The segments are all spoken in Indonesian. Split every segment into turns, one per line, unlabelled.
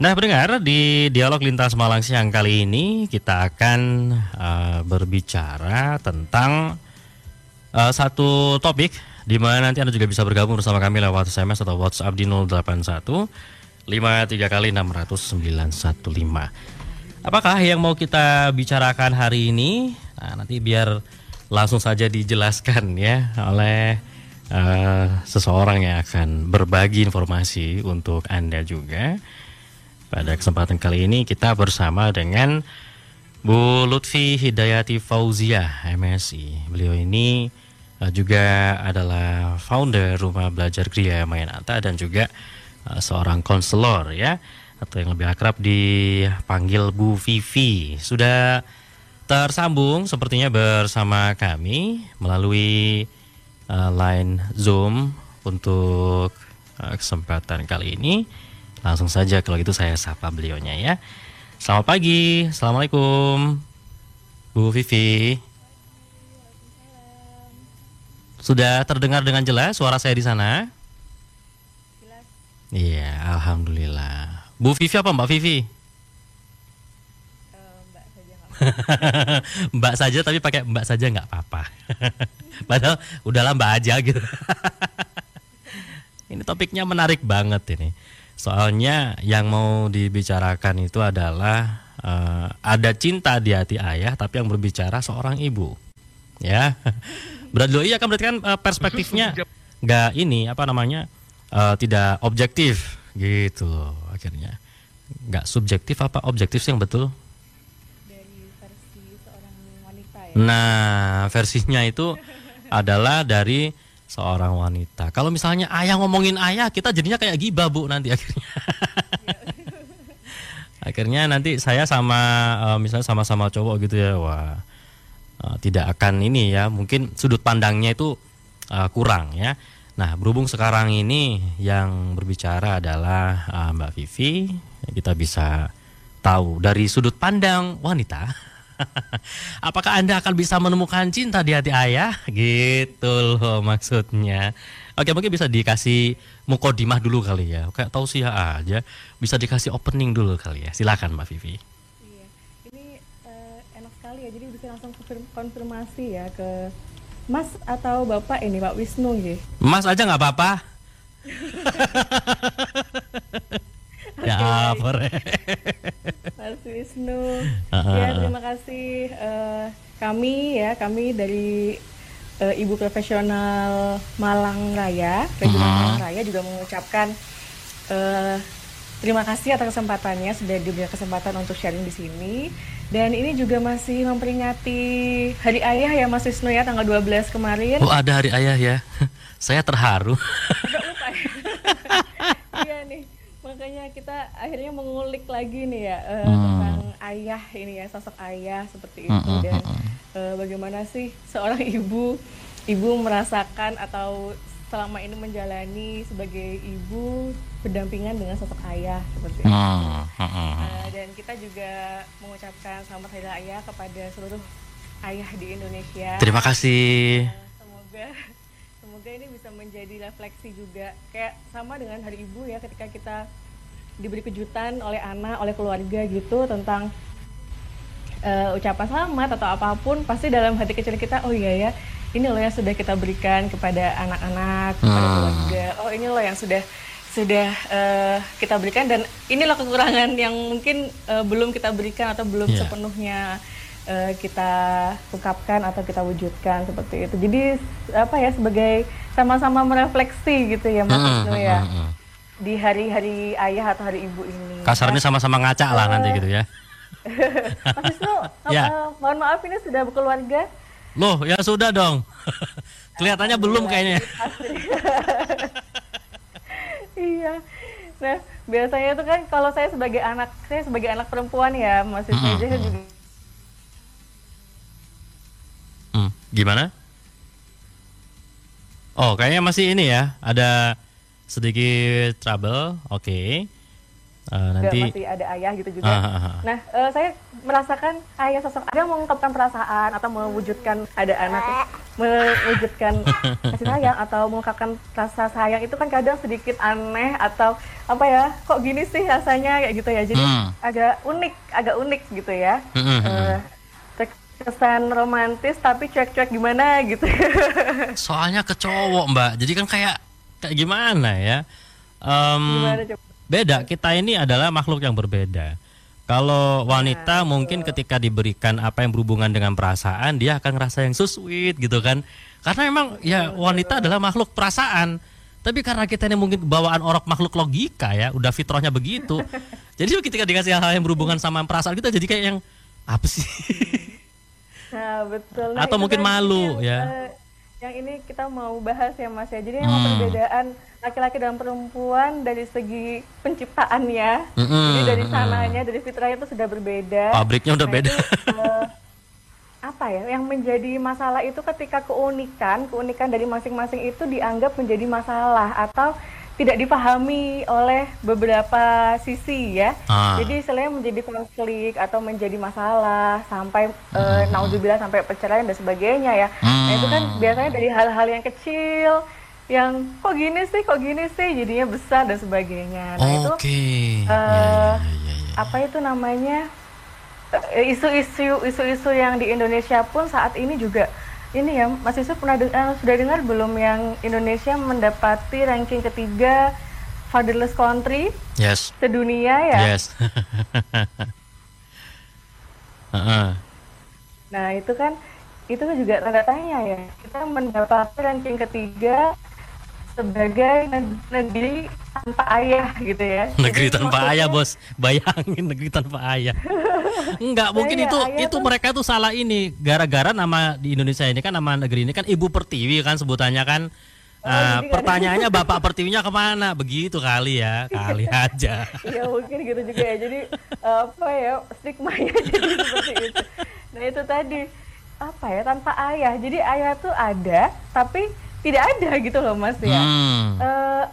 Nah, pendengar di dialog lintas Malang siang kali ini kita akan uh, berbicara tentang uh, satu topik di mana nanti Anda juga bisa bergabung bersama kami lewat SMS atau WhatsApp di 081 53 kali 60915. Apakah yang mau kita bicarakan hari ini? Nah, nanti biar langsung saja dijelaskan ya oleh uh, seseorang yang akan berbagi informasi untuk Anda juga. Pada kesempatan kali ini kita bersama dengan Bu Lutfi Hidayati Fauzia MSI. Beliau ini uh, juga adalah founder Rumah Belajar Gria Mayanata dan juga uh, seorang konselor ya atau yang lebih akrab dipanggil Bu Vivi. Sudah tersambung sepertinya bersama kami melalui uh, line Zoom untuk kesempatan kali ini. Langsung saja kalau gitu saya sapa beliaunya ya. Selamat pagi, Assalamualaikum Bu Vivi. Sudah terdengar dengan jelas suara saya di sana? Iya, Alhamdulillah. Bu Vivi apa Mbak Vivi?
Mbak saja
tapi pakai Mbak saja nggak apa-apa. Padahal udahlah Mbak aja gitu. ini topiknya menarik banget ini. Soalnya yang mau dibicarakan itu adalah uh, ada cinta di hati ayah, tapi yang berbicara seorang ibu, ya. Berarti lo iya kan berarti kan uh, perspektifnya nggak ini apa namanya uh, tidak objektif gitu loh akhirnya nggak subjektif apa objektif sih yang betul?
Dari versi seorang wanita ya.
Nah versinya itu adalah dari seorang wanita. Kalau misalnya ayah ngomongin ayah, kita jadinya kayak gibah bu nanti akhirnya. akhirnya nanti saya sama uh, misalnya sama-sama cowok gitu ya, wah uh, tidak akan ini ya, mungkin sudut pandangnya itu uh, kurang ya. Nah berhubung sekarang ini yang berbicara adalah Mbak Vivi, kita bisa tahu dari sudut pandang wanita. Apakah Anda akan bisa menemukan cinta di hati ayah? Gitu loh maksudnya. Oke, mungkin bisa dikasih mukodimah dulu kali ya. Kayak tahu sih aja. Bisa dikasih opening dulu kali ya. Silakan Mbak Vivi.
Iya, ini uh, enak sekali ya. Jadi bisa langsung konfirmasi ya ke Mas atau Bapak ini Pak Wisnu gitu.
Mas aja nggak apa-apa. ya
Mas Wisnu. Uh, ya terima kasih uh, kami ya kami dari uh, Ibu Profesional Malang Raya, Regional Malang Raya juga mengucapkan uh, terima kasih atas kesempatannya sudah diberi kesempatan untuk sharing di sini. Dan ini juga masih memperingati Hari Ayah ya Mas Wisnu ya tanggal 12 kemarin.
Oh ada Hari Ayah ya. Saya terharu.
Lupa ya. Iya nih makanya kita akhirnya mengulik lagi nih ya uh, hmm. tentang ayah ini ya sosok ayah seperti itu. Hmm, dan uh, bagaimana sih seorang ibu ibu merasakan atau selama ini menjalani sebagai ibu berdampingan dengan sosok ayah seperti itu. Uh, dan kita juga mengucapkan selamat hari ayah kepada seluruh ayah di Indonesia.
Terima kasih.
Uh, semoga semoga ini bisa menjadi refleksi juga kayak sama dengan hari ibu ya ketika kita diberi kejutan oleh anak oleh keluarga gitu tentang uh, ucapan selamat atau apa pun pasti dalam hati kecil kita oh iya ya ini loh yang sudah kita berikan kepada anak-anak kepada hmm. keluarga oh ini loh yang sudah sudah uh, kita berikan dan inilah kekurangan yang mungkin uh, belum kita berikan atau belum yeah. sepenuhnya uh, kita ungkapkan atau kita wujudkan seperti itu. Jadi apa ya sebagai sama-sama merefleksi gitu ya Mas hmm, ya. Hmm, hmm. Di hari-hari ayah atau hari ibu ini.
Kasarnya sama-sama ngaca lah uh, nanti gitu ya.
Mas Wisnu, ya. uh, mohon maaf ini sudah berkeluarga?
Loh, ya sudah dong. Kelihatannya belum kayaknya.
iya. Nah, biasanya itu kan kalau saya sebagai anak, saya sebagai anak perempuan ya, masih mm -hmm. juga
Gimana? Oh, kayaknya masih ini ya. Ada sedikit trouble. Oke. Okay.
Uh, nanti masih ada ayah gitu juga. Uh, uh, uh. Nah, uh, saya merasakan ayah sosok ayah mengungkapkan perasaan atau mewujudkan ada anak mewujudkan kasih sayang atau mengungkapkan rasa sayang itu kan kadang sedikit aneh atau apa ya kok gini sih rasanya kayak gitu ya jadi
Hmm.
agak unik agak unik gitu ya
Hmm.
Eh, kesan romantis tapi cuek-cuek gimana gitu
Soalnya ke cowok mbak, jadi kan kayak kayak gimana ya? Em,
gimana coba
beda. Kita ini adalah makhluk yang berbeda. Kalau wanita mungkin ketika diberikan apa yang berhubungan dengan perasaan, dia akan ngerasa yang so sweet gitu kan. Karena memang ya wanita adalah makhluk perasaan. Tapi karena kita ini mungkin bawaan orang makhluk logika ya, udah fitrahnya begitu. jadi ketika dikasih hal-hal yang berhubungan sama perasaan kita jadi kayak yang apa sih?
Nah, betul.
Atau
itu
mungkin malu,
yang,
ya.
eh, yang ini kita mau bahas ya Mas ya. Jadi
Hmm.
perbedaan laki-laki dan perempuan dari segi penciptaannya.
Mm-mm,
Jadi dari
mm-mm.
sananya, dari fitrahnya itu sudah berbeda.
Pabriknya udah
Nah,
beda.
itu, eh, apa ya? Yang menjadi masalah itu ketika keunikan, keunikan dari masing-masing itu dianggap menjadi masalah atau tidak dipahami oleh beberapa sisi ya.
Ah.
Jadi istilahnya menjadi konflik atau menjadi masalah sampai
Hmm.
eh, naudzubillah sampai perceraian dan sebagainya ya. Nah itu kan
Hmm.
biasanya dari hal-hal yang kecil yang kok gini sih, kok gini sih, jadinya besar dan sebagainya. Nah itu
Oke. Ya,
eh,
ya, ya, ya.
apa itu namanya eh, isu-isu isu-isu yang di Indonesia pun saat ini juga ini ya Mas Yusuf pernah de- eh, sudah dengar belum yang Indonesia mendapati ranking ketiga fatherless country
Yes.
sedunia ya.
Yes. Heeh.
Nah itu kan itu kan juga tanda tanya ya. Kita mendapati ranking ketiga sebagai neg- negeri tanpa ayah gitu ya.
Negeri
Jadi
tanpa
maksudnya-
ayah, Bos. Bayangin negeri tanpa ayah. Enggak, mungkin
Iya,
itu itu
tuh-
mereka tuh salah ini. Gara-gara nama di Indonesia ini kan nama negeri ini kan Ibu Pertiwi kan sebutannya kan.
Oh, ada-
pertanyaannya Bapak Pertiwinya ke mana? Begitu kali ya, kali aja.
Iya mungkin gitu juga ya. Jadi apa ya stigmanya jadi seperti itu. Nah itu tadi apa ya tanpa ayah. Jadi ayah tuh ada tapi tidak ada gitu loh mas ya.
Hmm.
Eh,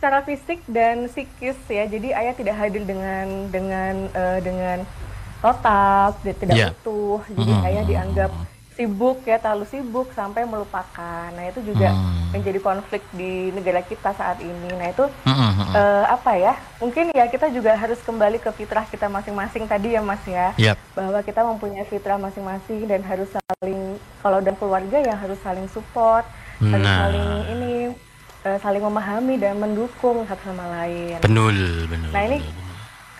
secara fisik dan psikis ya. Jadi ayah tidak hadir dengan dengan eh, dengan total, tidak
Iya.
utuh. Jadi
Hmm.
ayah dianggap sibuk ya, terlalu sibuk sampai melupakan. Nah itu juga
Hmm.
menjadi konflik di negara kita saat ini. Nah itu
mm-mm.
eh, apa ya? Mungkin ya kita juga harus kembali ke fitrah kita masing-masing tadi ya Mas ya.
Yap.
Bahwa kita mempunyai fitrah masing-masing dan harus saling kalau dan keluarga ya harus saling support, harus
Nah.
saling ini eh, saling memahami dan mendukung satu sama lain.
Benul, benul.
Nah, ini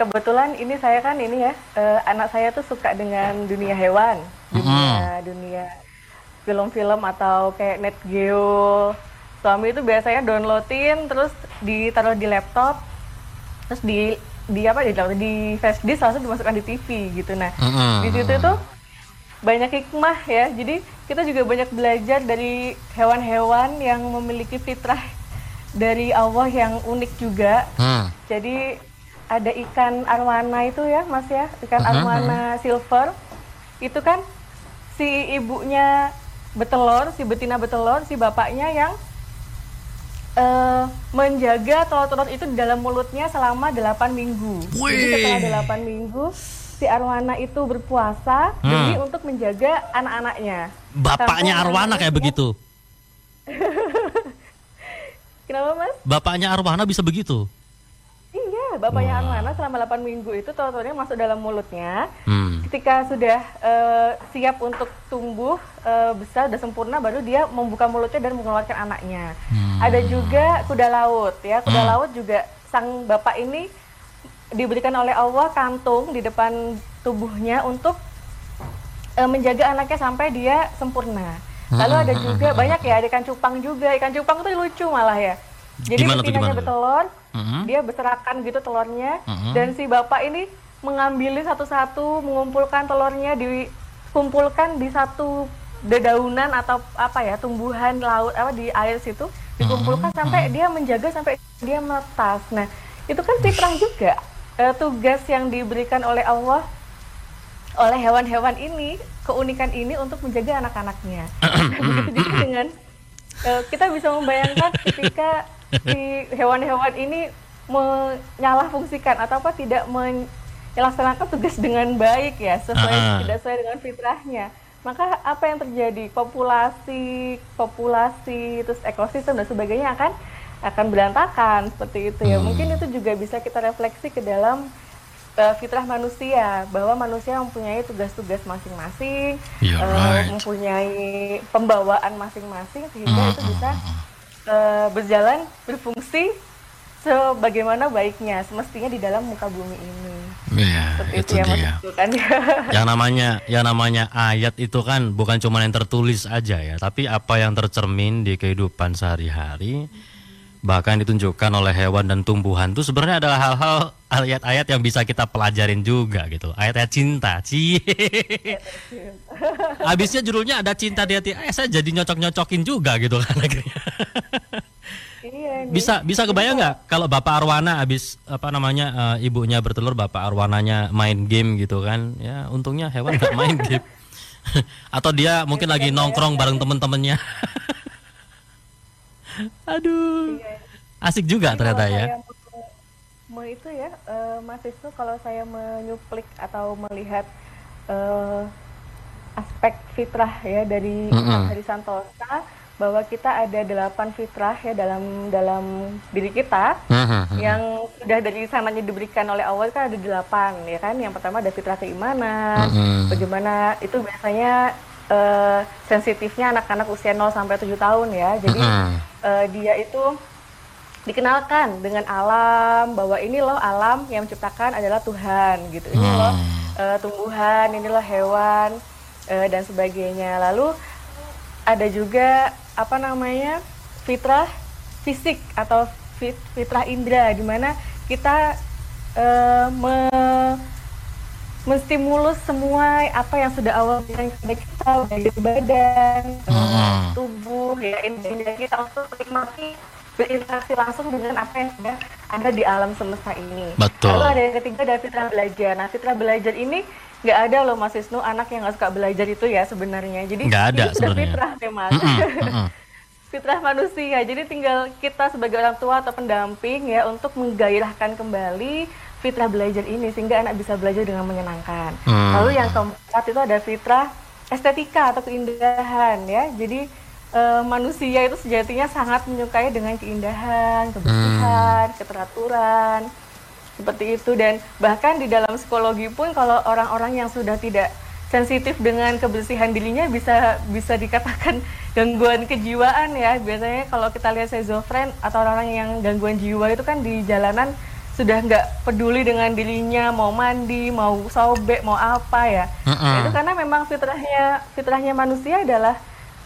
kebetulan ini saya kan ini ya eh, anak saya tuh suka dengan dunia hewan, dunia dunia film-film atau kayak Net Geo. Suami itu biasanya downloadin terus ditaruh di laptop, terus di di apa di di flash disk langsung dimasukkan di TV gitu. Nah
Mm-mm,
di situ tuh banyak hikmah ya. Jadi kita juga banyak belajar dari hewan-hewan yang memiliki fitrah dari Allah yang unik juga.
Hmm.
Jadi ada ikan arwana itu ya, Mas ya, ikan
Mhm,
arwana silver. Itu kan si ibunya betelor, si betina betelor, si bapaknya yang eh, menjaga telur-telur itu di dalam mulutnya selama 8 minggu. Jadi
Wih.
setelah 8 minggu si arwana itu berpuasa
Hmm.
demi untuk menjaga anak-anaknya.
Bapaknya
Sampai
Arwana kayak begitu.
Kenapa, Mas?
Bapaknya Arwana bisa begitu.
Iya, bapaknya
Wah.
Arwana selama 8 minggu itu telur-telurnya masuk dalam mulutnya.
Hmm.
ketika sudah eh, siap untuk tumbuh eh, besar dan sempurna baru dia membuka mulutnya dan mengeluarkan anaknya.
Hmm.
Ada juga kuda laut ya. Kuda
Hmm.
laut juga sang bapak ini diberikan oleh Allah kantung di depan tubuhnya untuk eh, menjaga anaknya sampai dia sempurna. Lalu ada juga banyak ya ada ikan cupang juga. Ikan cupang itu lucu malah ya. Jadi
Gimana
betinanya
tuh?
bertelur,
Mhm.
dia berserakan gitu telurnya
Mhm.
dan si bapak ini mengambilin satu-satu mengumpulkan telurnya dikumpulkan di satu dedaunan atau apa ya tumbuhan laut apa di air situ dikumpulkan sampai dia menjaga sampai dia menetas nah itu kan fitrah juga Eh, tugas yang diberikan oleh Allah oleh hewan-hewan ini keunikan ini untuk menjaga anak-anaknya. Begitu juga dengan eh, kita bisa membayangkan ketika si hewan-hewan ini menyalahfungsikan atau apa tidak melaksanakan tugas dengan baik ya sesuai
Ah.
tidak sesuai dengan fitrahnya. Maka apa yang terjadi? Populasi populasi terus ekosistem dan sebagainya akan akan berantakan seperti itu ya hmm. mungkin itu juga bisa kita refleksi ke dalam uh, fitrah manusia bahwa manusia mempunyai tugas-tugas masing-masing uh, right. mempunyai pembawaan masing-masing sehingga hmm. itu bisa uh, berjalan berfungsi sebagaimana baiknya semestinya di dalam muka bumi ini.
Iya, itu, itu dia. Kan. yang namanya yang namanya ayat itu kan bukan cuma yang tertulis aja ya, tapi apa yang tercermin di kehidupan sehari-hari bahkan ditunjukkan oleh hewan dan tumbuhan itu sebenarnya adalah hal-hal ayat-ayat yang bisa kita pelajarin juga gitu. Ayat-ayat cinta. Cie. Habisnya judulnya ada cinta di hati. Eh, saya jadi nyocok-nyocokin juga gitu kan akhirnya. Iya, bisa bisa kebayang nggak kalau Bapak Arwana habis apa namanya uh, ibunya bertelur Bapak Arwananya main game gitu kan ya untungnya hewan nggak main game atau dia mungkin lagi nongkrong bareng temen-temennya aduh iya. asik juga ternyata ya
mau itu ya uh, Mas itu kalau saya menyuplik atau melihat uh, aspek fitrah ya dari mm -hmm. dari Santosa bahwa kita ada delapan fitrah ya dalam dalam diri kita uh-huh. yang sudah dari sananya diberikan oleh Allah kan ada delapan ya kan yang pertama ada fitrah keimanan uh-huh. bagaimana itu biasanya uh, sensitifnya anak-anak usia 0 sampai 7 tahun ya. Jadi uh-huh. uh, dia itu dikenalkan dengan alam bahwa ini loh alam yang menciptakan adalah Tuhan gitu. Ini loh uh, tumbuhan ini loh hewan uh, dan sebagainya. Lalu ada juga apa namanya fitrah fisik atau fit, fitrah indera di mana kita uh, me, menstimulus semua apa yang sudah awal kepada kita baik badan, uh, tubuh, ya indera kita untuk menikmati berinteraksi langsung dengan apa yang sudah ada di alam semesta ini.
Betul.
Lalu ada yang ketiga ada fitrah belajar. Nah fitrah belajar ini nggak ada loh Mas Wisnu anak yang nggak suka belajar itu ya sebenarnya. Jadi
nggak ada
itu sudah fitrah. Mm -mm, mm -mm. fitrah manusia. Jadi tinggal kita sebagai orang tua atau pendamping ya untuk menggairahkan kembali fitrah belajar ini sehingga anak bisa belajar dengan menyenangkan. Hmm. Lalu yang keempat itu ada fitrah estetika atau keindahan ya. Jadi e, manusia itu sejatinya sangat menyukai dengan keindahan, kebersihan, hmm. keteraturan seperti itu dan bahkan di dalam psikologi pun kalau orang-orang yang sudah tidak sensitif dengan kebersihan dirinya bisa bisa dikatakan gangguan kejiwaan ya biasanya kalau kita lihat schizofren atau orang-orang yang gangguan jiwa itu kan di jalanan sudah nggak peduli dengan dirinya mau mandi mau sobek mau apa ya. -uh. itu karena memang fitrahnya fitrahnya manusia adalah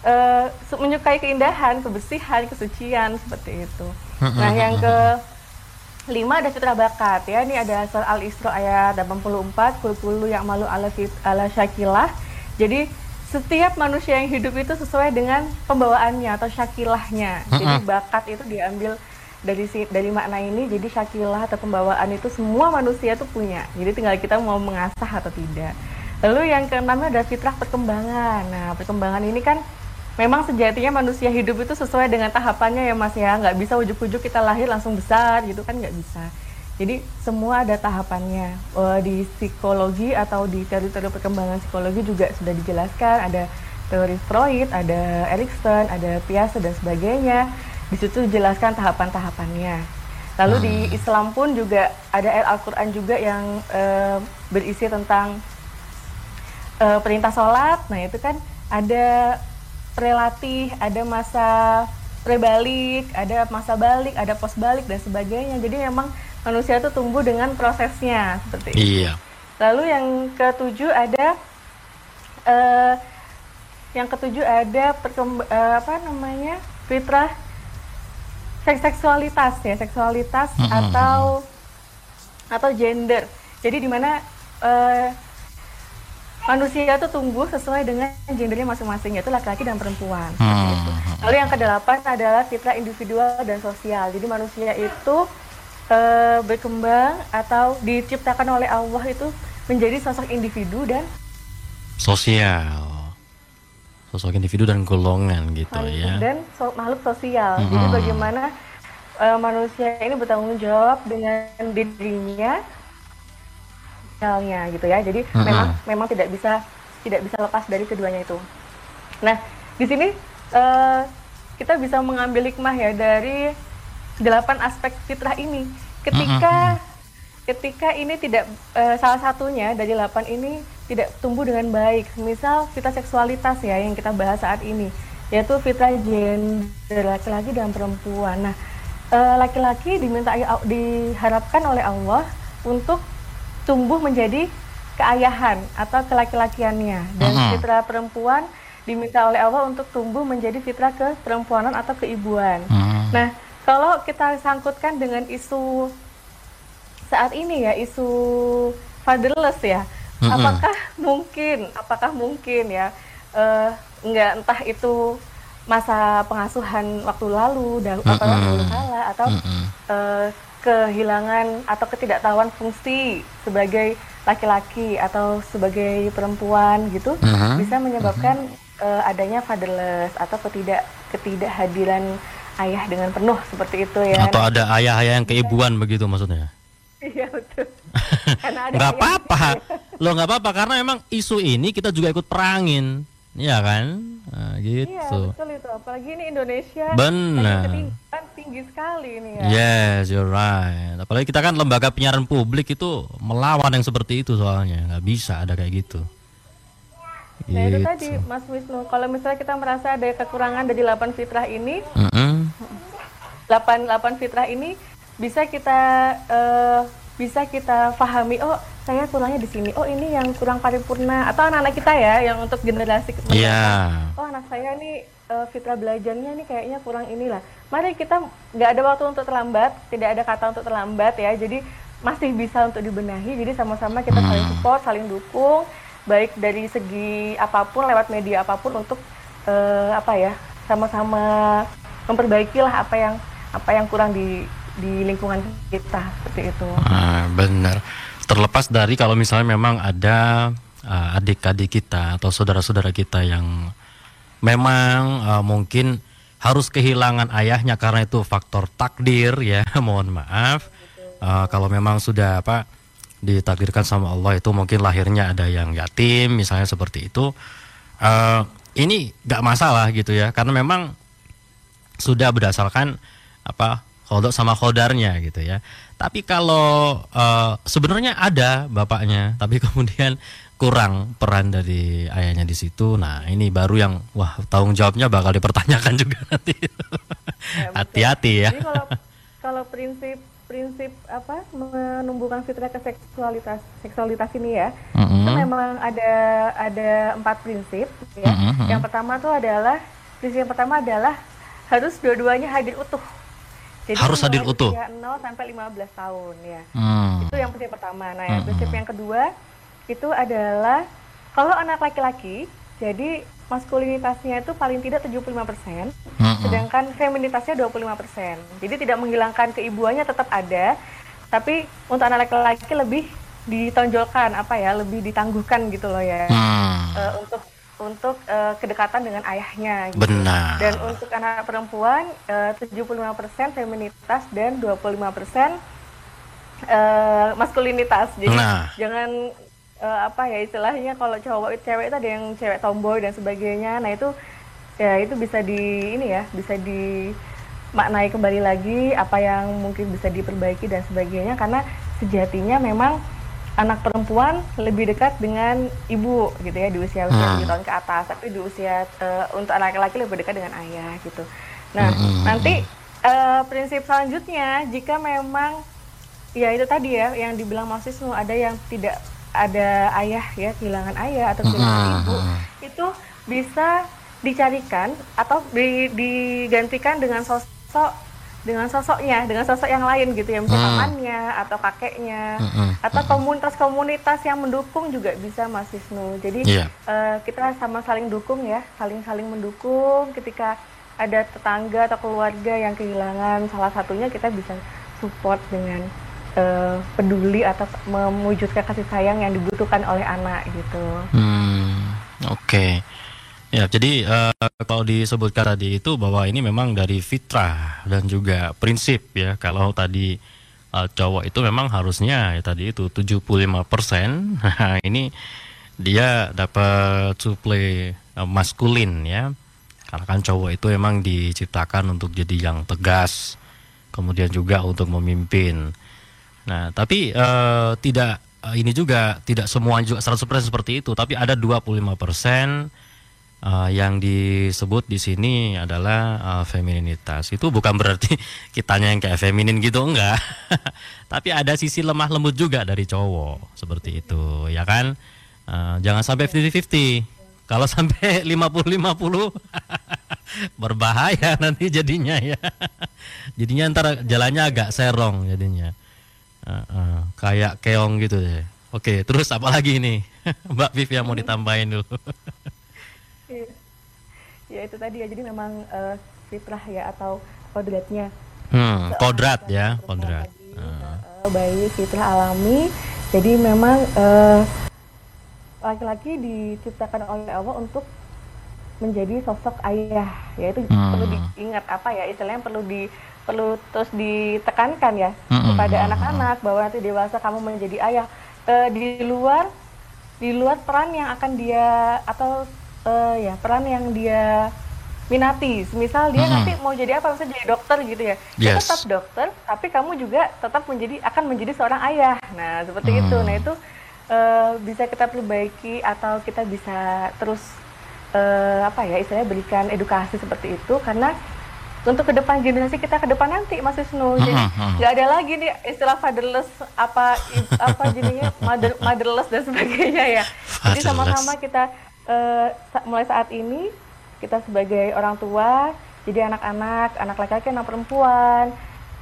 uh, menyukai keindahan kebersihan kesucian seperti itu. -uh. nah yang ke lima ada fitrah bakat ya. Ini ada surah al isra ayat 84 kul yang malu ala fit, ala syakilah. Jadi setiap manusia yang hidup itu sesuai dengan pembawaannya atau syakilahnya. Jadi bakat itu diambil dari si dari makna ini jadi syakilah atau pembawaan itu semua manusia itu punya. Jadi tinggal kita mau mengasah atau tidak. Lalu yang keenam ada fitrah perkembangan. Nah perkembangan ini kan memang sejatinya manusia hidup itu sesuai dengan tahapannya ya mas ya. Nggak bisa ujuk-ujuk kita lahir langsung besar gitu kan nggak bisa. Jadi semua ada tahapannya. Uh, di psikologi atau di teori-teori perkembangan psikologi juga sudah dijelaskan. Ada teori Freud ada Erikson ada Piaget dan sebagainya di situ dijelaskan tahapan-tahapannya lalu di hmm. Islam pun juga ada ayat Al-Quran juga yang uh, berisi tentang uh, perintah sholat nah itu kan ada relatif, ada masa prebalik, ada masa balik, ada pos balik dan sebagainya. Jadi memang manusia itu tumbuh dengan prosesnya seperti
itu. Iya.
Lalu yang ketujuh ada uh, yang ketujuh ada perkemb uh, apa namanya fitrah seks seksualitas ya seksualitas mm -hmm. atau atau gender. Jadi di mana uh, manusia itu tumbuh sesuai dengan gendernya masing-masing yaitu laki-laki dan perempuan. Hmm. Lalu yang kedelapan adalah fitrah individual dan sosial. Jadi manusia itu e, berkembang atau diciptakan oleh Allah itu menjadi sosok individu dan
sosial. Sosok individu dan golongan gitu
makhluk
ya.
Dan so, makhluk sosial. Hmm. Jadi bagaimana e, manusia ini bertanggung jawab dengan dirinya gitu ya. Jadi uh -huh. memang memang tidak bisa tidak bisa lepas dari keduanya itu. Nah, di sini uh, kita bisa mengambil hikmah ya dari delapan aspek fitrah ini. Ketika ketika ini tidak uh, salah satunya dari delapan ini tidak tumbuh dengan baik, misal fitrah seksualitas ya yang kita bahas saat ini, yaitu fitrah gender laki-laki dan perempuan. Nah, uh, laki-laki diminta diharapkan oleh Allah untuk tumbuh menjadi keayahan atau kelaki-lakiannya dan -huh. fitrah perempuan diminta oleh Allah untuk tumbuh menjadi fitrah keperempuanan atau keibuan. Uh -huh. Nah, kalau kita sangkutkan dengan isu saat ini ya isu fatherless ya, -huh. apakah mungkin, apakah mungkin ya uh, nggak entah itu masa pengasuhan waktu lalu dahulu uh -uh. atau dahulu kala atau uh -uh. Uh, kehilangan atau ketidaktahuan fungsi sebagai laki-laki atau sebagai perempuan gitu -huh. bisa menyebabkan -huh. uh, adanya fatherless atau ketidak ketidakhadiran ayah dengan penuh seperti itu ya.
Atau ada ayah-ayah yang keibuan begitu maksudnya?
Iya betul.
nggak apa-apa, lo nggak apa-apa karena memang isu ini kita juga ikut perangin. Iya kan? Nah, gitu. Iya,
betul itu. Apalagi ini Indonesia.
Benar.
tinggi sekali ini
ya. Yes, you're right. Apalagi kita kan lembaga penyiaran publik itu melawan yang seperti itu soalnya. Nggak bisa ada kayak gitu.
Nah gitu. itu tadi Mas Wisnu, kalau misalnya kita merasa ada kekurangan dari 8 fitrah ini, mm -hmm. 8, 8 fitrah ini bisa kita uh, bisa kita pahami oh saya kurangnya di sini. Oh ini yang kurang paripurna. Atau anak-anak kita ya yang untuk generasi
yeah.
oh anak saya nih uh, fitrah belajarnya nih kayaknya kurang inilah. Mari kita nggak ada waktu untuk terlambat tidak ada kata untuk terlambat ya. Jadi masih bisa untuk dibenahi. Jadi sama-sama kita hmm. saling support saling dukung. Baik dari segi apa pun lewat media apa pun untuk uh, apa ya sama-sama memperbaikilah apa yang apa yang kurang di di lingkungan kita seperti itu.
Ah, benar. Terlepas dari kalau misalnya memang ada uh, adik-adik kita atau saudara-saudara kita yang memang uh, mungkin harus kehilangan ayahnya karena itu faktor takdir ya, mohon maaf. Uh, kalau memang sudah apa ditakdirkan sama Allah itu mungkin lahirnya ada yang yatim misalnya seperti itu. Uh, ini gak masalah gitu ya, karena memang sudah berdasarkan apa kodok sama kodarnya gitu ya. Tapi kalau uh, sebenarnya ada bapaknya, tapi kemudian kurang peran dari ayahnya di situ. Nah ini baru yang wah tanggung jawabnya bakal dipertanyakan juga nanti. Ya, Hati-hati ya.
Jadi kalau, kalau prinsip prinsip apa menumbuhkan fitrah ke seksualitas seksualitas ini ya, mm-hmm. itu memang ada ada empat prinsip ya. Mm-hmm. Yang pertama tuh adalah prinsip yang pertama adalah harus dua-duanya hadir utuh
jadi harus hadir utuh.
0 sampai 15 tahun ya. Hmm. Itu yang prinsip pertama. Nah, hmm. prinsip yang kedua itu adalah kalau anak laki-laki jadi maskulinitasnya itu paling tidak 75%, hmm. sedangkan feminitasnya 25%. Jadi tidak menghilangkan keibuannya tetap ada, tapi untuk anak laki-laki lebih ditonjolkan apa ya, lebih ditangguhkan gitu loh ya. Hmm. Uh, untuk untuk uh, kedekatan dengan ayahnya.
Gitu. Benar.
Dan untuk anak perempuan uh, 75% feminitas dan 25% uh, maskulinitas. Jadi nah. jangan uh, apa ya istilahnya kalau cowok cewek itu ada yang cewek tomboy dan sebagainya. Nah, itu ya itu bisa di ini ya, bisa di maknai kembali lagi apa yang mungkin bisa diperbaiki dan sebagainya karena sejatinya memang anak perempuan lebih dekat dengan ibu gitu ya di usia usia hmm. tahun ke atas tapi di usia uh, untuk anak laki lebih dekat dengan ayah gitu nah hmm. hmm, hmm nanti uh, prinsip selanjutnya jika memang ya itu tadi ya yang dibilang Wisnu ada yang tidak ada ayah ya kehilangan ayah atau kehilangan hmm. ibu itu bisa dicarikan atau di, digantikan dengan sosok dengan sosoknya, dengan sosok yang lain gitu ya, misalnya hmm. pamannya atau kakeknya hmm, hmm. atau hmm. komunitas-komunitas yang mendukung juga bisa Mas Wisnu. Jadi yeah. Iya. uh, kita sama saling dukung ya, saling-saling mendukung ketika ada tetangga atau keluarga yang kehilangan salah satunya kita bisa support dengan uh, peduli atau mewujudkan kasih sayang yang dibutuhkan oleh anak gitu.
Hmm, Oke. Okay. Ya, jadi uh, kalau disebutkan tadi itu bahwa ini memang dari fitrah dan juga prinsip ya. Kalau tadi uh, cowok itu memang harusnya ya tadi itu 75%. Nah, ini dia dapat suplai uh, maskulin ya. Karena kan cowok itu emang diciptakan untuk jadi yang tegas, kemudian juga untuk memimpin. Nah, tapi uh, tidak uh, ini juga tidak semua juga 100% seperti itu, tapi ada 25% uh, yang disebut di sini adalah uh, femininitas. Itu bukan berarti kitanya yang kayak feminin gitu enggak. Tapi ada sisi lemah lembut juga dari cowok seperti itu, ya kan? Uh, jangan sampai 50-50. Kalau sampai 50-50 berbahaya nanti jadinya ya. jadinya ntar jalannya agak serong jadinya. Uh, uh, kayak keong gitu deh. Oke, terus apa lagi ini? Mbak Viv yang mau ditambahin dulu.
Ya itu tadi ya. Jadi memang uh, fitrah ya atau kodratnya.
Hmm, kodrat ya kodrat. uh.
bayi fitrah alami. Jadi memang uh, laki-laki diciptakan oleh Allah untuk menjadi sosok ayah. Ya itu hmm. perlu diingat apa ya istilahnya perlu di perlu terus ditekankan ya hmm. kepada anak-anak bahwa nanti dewasa kamu menjadi ayah. Uh, di luar di luar peran yang akan dia atau uh, ya peran yang dia minati. Misal dia mm -hmm. nanti mau jadi apa? Misalnya jadi dokter gitu ya. Dia tetap dokter, tapi kamu juga tetap menjadi akan menjadi seorang ayah. Nah seperti mm. itu. Nah itu uh, bisa kita perbaiki atau kita bisa terus uh, apa ya istilahnya berikan edukasi seperti itu karena untuk ke depan generasi kita ke depan nanti Mas Wisnu. Jadi nggak ada lagi nih istilah fatherless apa apa jadinya mother, motherless dan sebagainya ya. Jadi sama-sama kita uh, mulai saat ini kita sebagai orang tua, jadi anak-anak, anak laki-laki, anak perempuan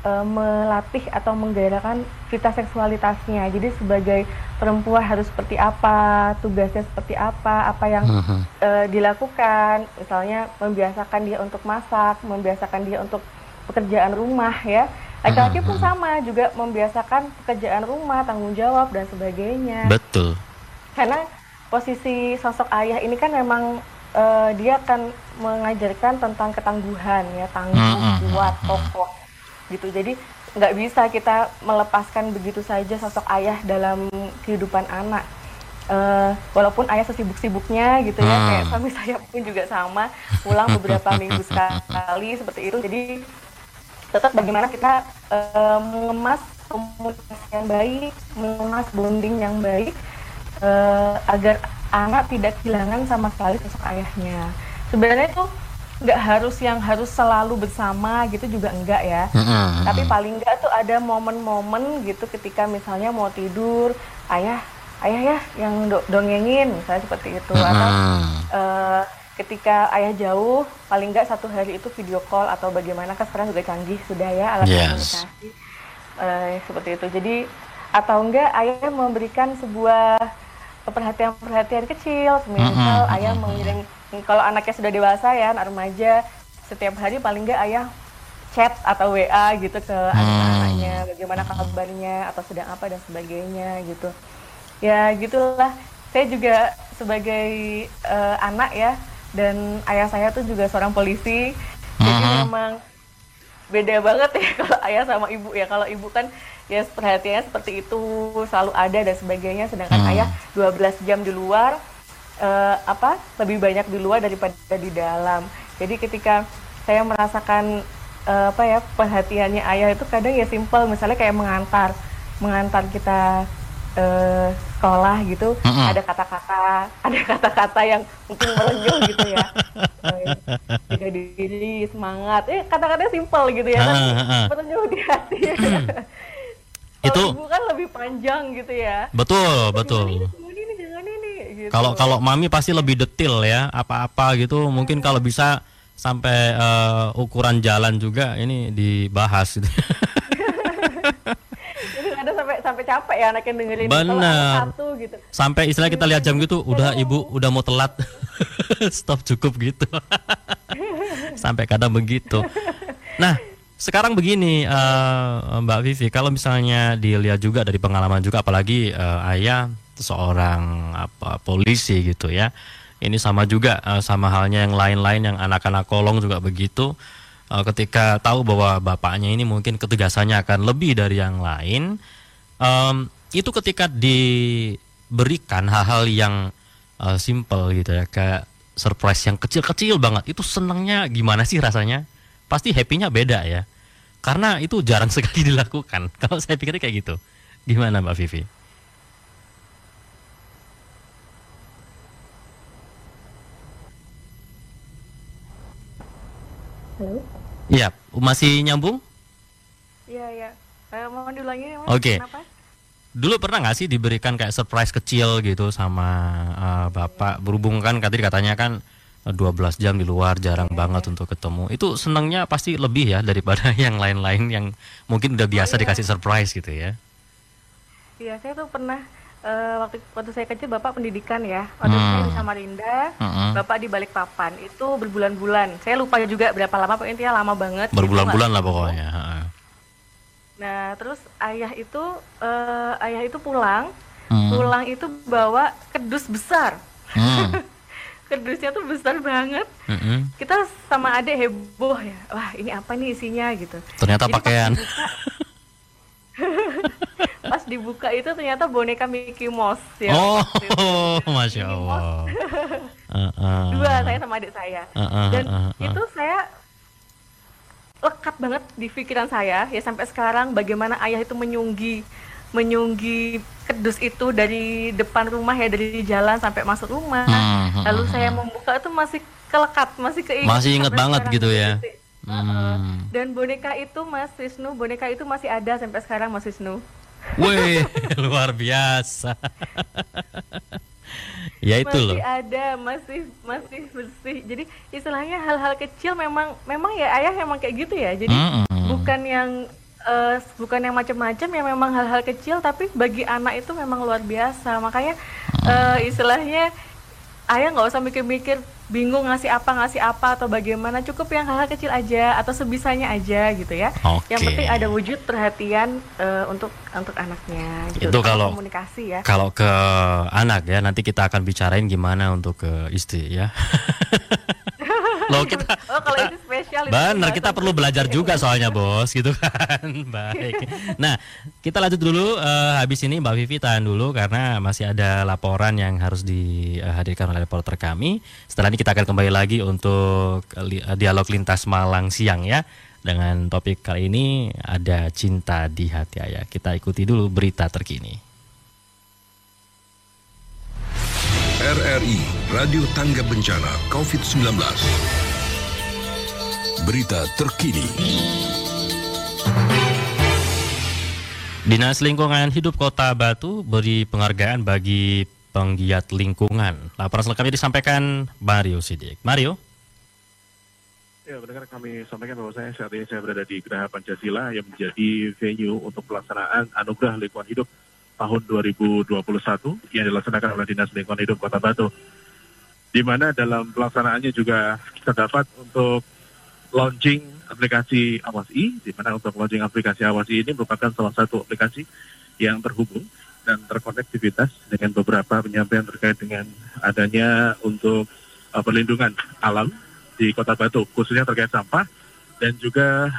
uh, melatih atau menggairahkan kita seksualitasnya. Jadi sebagai perempuan harus seperti apa, tugasnya seperti apa, apa yang uh-huh. uh, dilakukan. Misalnya membiasakan dia untuk masak, membiasakan dia untuk pekerjaan rumah ya. Laki-laki pun sama juga membiasakan pekerjaan rumah, tanggung jawab dan sebagainya.
Betul.
Karena posisi sosok ayah ini kan memang uh, dia akan mengajarkan tentang ketangguhan ya tangguh hmm, hmm, hmm, kuat kokoh gitu. Jadi nggak bisa kita melepaskan begitu saja sosok ayah dalam kehidupan anak. Uh, walaupun ayah sesibuk-sibuknya gitu ya kayak suami saya pun juga sama pulang beberapa minggu sekali seperti itu. Jadi tetap bagaimana kita uh, mengemas komunikasi yang baik mengemas bonding yang baik uh, agar anak tidak kehilangan sama sekali sosok ayahnya. Sebenarnya itu nggak harus yang harus selalu bersama gitu juga enggak ya. Mm-hmm. Tapi paling enggak tuh ada momen-momen gitu ketika misalnya mau tidur, ayah ayah ya yang do- dongengin misalnya seperti itu mm-hmm. atau uh, ketika ayah jauh paling enggak satu hari itu video call atau bagaimana kan sekarang juga canggih sudah ya alat yes. komunikasi uh, seperti itu. Jadi atau enggak ayah memberikan sebuah perhatian-perhatian kecil, misal mm-hmm. ayah mengirim kalau anaknya sudah dewasa ya, anak remaja, setiap hari paling nggak ayah chat atau WA gitu ke anak-anaknya, bagaimana kabarnya atau sedang apa dan sebagainya gitu. Ya gitulah. Saya juga sebagai uh, anak ya dan ayah saya tuh juga seorang polisi, mm-hmm. jadi memang beda banget ya kalau ayah sama ibu ya. Kalau ibu kan ya perhatiannya seperti itu selalu ada dan sebagainya sedangkan hmm. ayah 12 jam di luar uh, apa lebih banyak di luar daripada di dalam jadi ketika saya merasakan uh, apa ya perhatiannya ayah itu kadang ya simpel misalnya kayak mengantar mengantar kita uh, sekolah gitu mm -hmm. ada kata-kata ada kata-kata yang mungkin merenyuh gitu ya. Jaga diri semangat. Eh kata-katanya simpel gitu ya tapi merenyuh di hati.
Itu
ibu kan lebih panjang gitu ya.
Betul betul.
gitu.
kalau kalau mami pasti lebih detail ya apa-apa gitu. Mungkin kalau bisa sampai uh, ukuran jalan juga ini dibahas gitu.
Ada sampai sampai capek ya anaknya dengerin
Benar. satu gitu. Sampai istilah kita lihat jam gitu, udah ibu udah mau telat, stop cukup gitu. sampai kadang begitu. Nah, sekarang begini uh, Mbak Vivi, kalau misalnya dilihat juga dari pengalaman juga, apalagi uh, ayah seorang apa polisi gitu ya, ini sama juga uh, sama halnya yang lain-lain yang anak-anak kolong juga begitu. Uh, ketika tahu bahwa bapaknya ini mungkin ketegasannya akan lebih dari yang lain, um, itu ketika diberikan hal-hal yang uh, simple gitu ya kayak surprise yang kecil-kecil banget itu senangnya gimana sih rasanya pasti happy-nya beda ya karena itu jarang sekali dilakukan kalau saya pikir kayak gitu gimana Mbak Vivi?
Halo?
Iya, masih nyambung?
Iya, iya. Uh, mau diulangi
Oke. Okay. Dulu pernah nggak sih diberikan kayak surprise kecil gitu sama uh, bapak berhubung kan tadi katanya kan 12 jam di luar jarang yeah, banget yeah. untuk ketemu. Itu senangnya pasti lebih ya daripada yang lain-lain yang mungkin udah biasa oh, iya. dikasih surprise gitu ya.
Iya, saya tuh pernah uh, waktu waktu saya kecil bapak pendidikan ya. Waktu hmm. saya di Samarinda hmm. bapak di Balikpapan itu berbulan-bulan. Saya lupa juga berapa lama pokoknya intinya lama banget
berbulan-bulan lah pokoknya
nah terus ayah itu uh, ayah itu pulang. Hmm. pulang itu bawa kedus besar. Hmm. kedusnya tuh besar banget. Hmm. kita sama adik heboh ya. Wah ini apa nih isinya gitu.
Ternyata Jadi pakaian
pas dibuka itu ternyata boneka Mickey Mouse ya.
Oh, masya Allah.
uh, uh, Dua saya sama adik saya. Uh, uh, Dan uh, uh, itu saya lekat banget di pikiran saya ya sampai sekarang bagaimana ayah itu menyunggi menyunggi kedus itu dari depan rumah ya dari jalan sampai masuk rumah. Hmm, Lalu saya membuka itu masih kelekat, masih keinget.
Masih inget banget gitu ya.
Hmm. Dan boneka itu Mas Wisnu, boneka itu masih ada sampai sekarang Mas Wisnu.
Wih, luar biasa. ya itu
masih
loh.
Masih ada, masih masih bersih. Jadi istilahnya hal-hal kecil memang memang ya ayah memang kayak gitu ya. Jadi mm -hmm. bukan yang uh, bukan yang macam-macam ya memang hal-hal kecil tapi bagi anak itu memang luar biasa. Makanya uh, istilahnya ayah nggak usah mikir-mikir bingung ngasih apa ngasih apa atau bagaimana cukup yang hal-hal kecil aja atau sebisanya aja gitu ya okay. yang penting ada wujud perhatian uh, untuk untuk anaknya
gitu. itu kalau komunikasi ya kalau ke anak ya nanti kita akan bicarain gimana untuk ke istri ya Loh kita Oh, kalau kita, itu spesial Benar, kita perlu belajar juga soalnya, Bos, gitu kan. Baik. Nah, kita lanjut dulu uh, habis ini Mbak Vivi tahan dulu karena masih ada laporan yang harus dihadirkan oleh reporter kami. Setelah ini kita akan kembali lagi untuk dialog lintas Malang siang ya. Dengan topik kali ini ada cinta di hati ayah. Kita ikuti dulu berita terkini.
RRI Radio Tangga Bencana COVID-19 Berita terkini
Dinas Lingkungan Hidup Kota Batu beri penghargaan bagi penggiat lingkungan. Laporan selengkapnya disampaikan Mario Sidik. Mario?
Ya, benar kami sampaikan bahwa saya saat ini saya berada di Geraha Pancasila yang menjadi venue untuk pelaksanaan Anugerah Lingkungan Hidup tahun 2021 yang dilaksanakan oleh Dinas Lingkungan Hidup Kota Batu. Di mana dalam pelaksanaannya juga kita dapat untuk launching aplikasi Awas I, di mana untuk launching aplikasi Awas I ini merupakan salah satu aplikasi yang terhubung dan terkonektivitas dengan beberapa penyampaian terkait dengan adanya untuk uh, perlindungan alam di Kota Batu, khususnya terkait sampah dan juga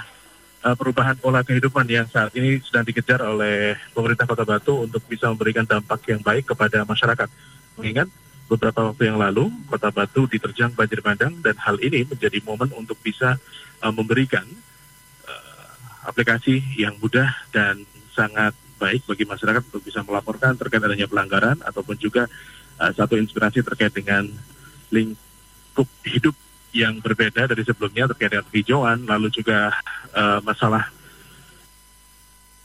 uh, perubahan pola kehidupan yang saat ini sedang dikejar oleh pemerintah Kota Batu untuk bisa memberikan dampak yang baik kepada masyarakat. Mengingat beberapa waktu yang lalu Kota Batu diterjang banjir bandang dan hal ini menjadi momen untuk bisa uh, memberikan uh, aplikasi yang mudah dan sangat baik bagi masyarakat untuk bisa melaporkan terkait adanya pelanggaran ataupun juga uh, satu inspirasi terkait dengan lingkup hidup yang berbeda dari sebelumnya terkait dengan hijauan, lalu juga uh, masalah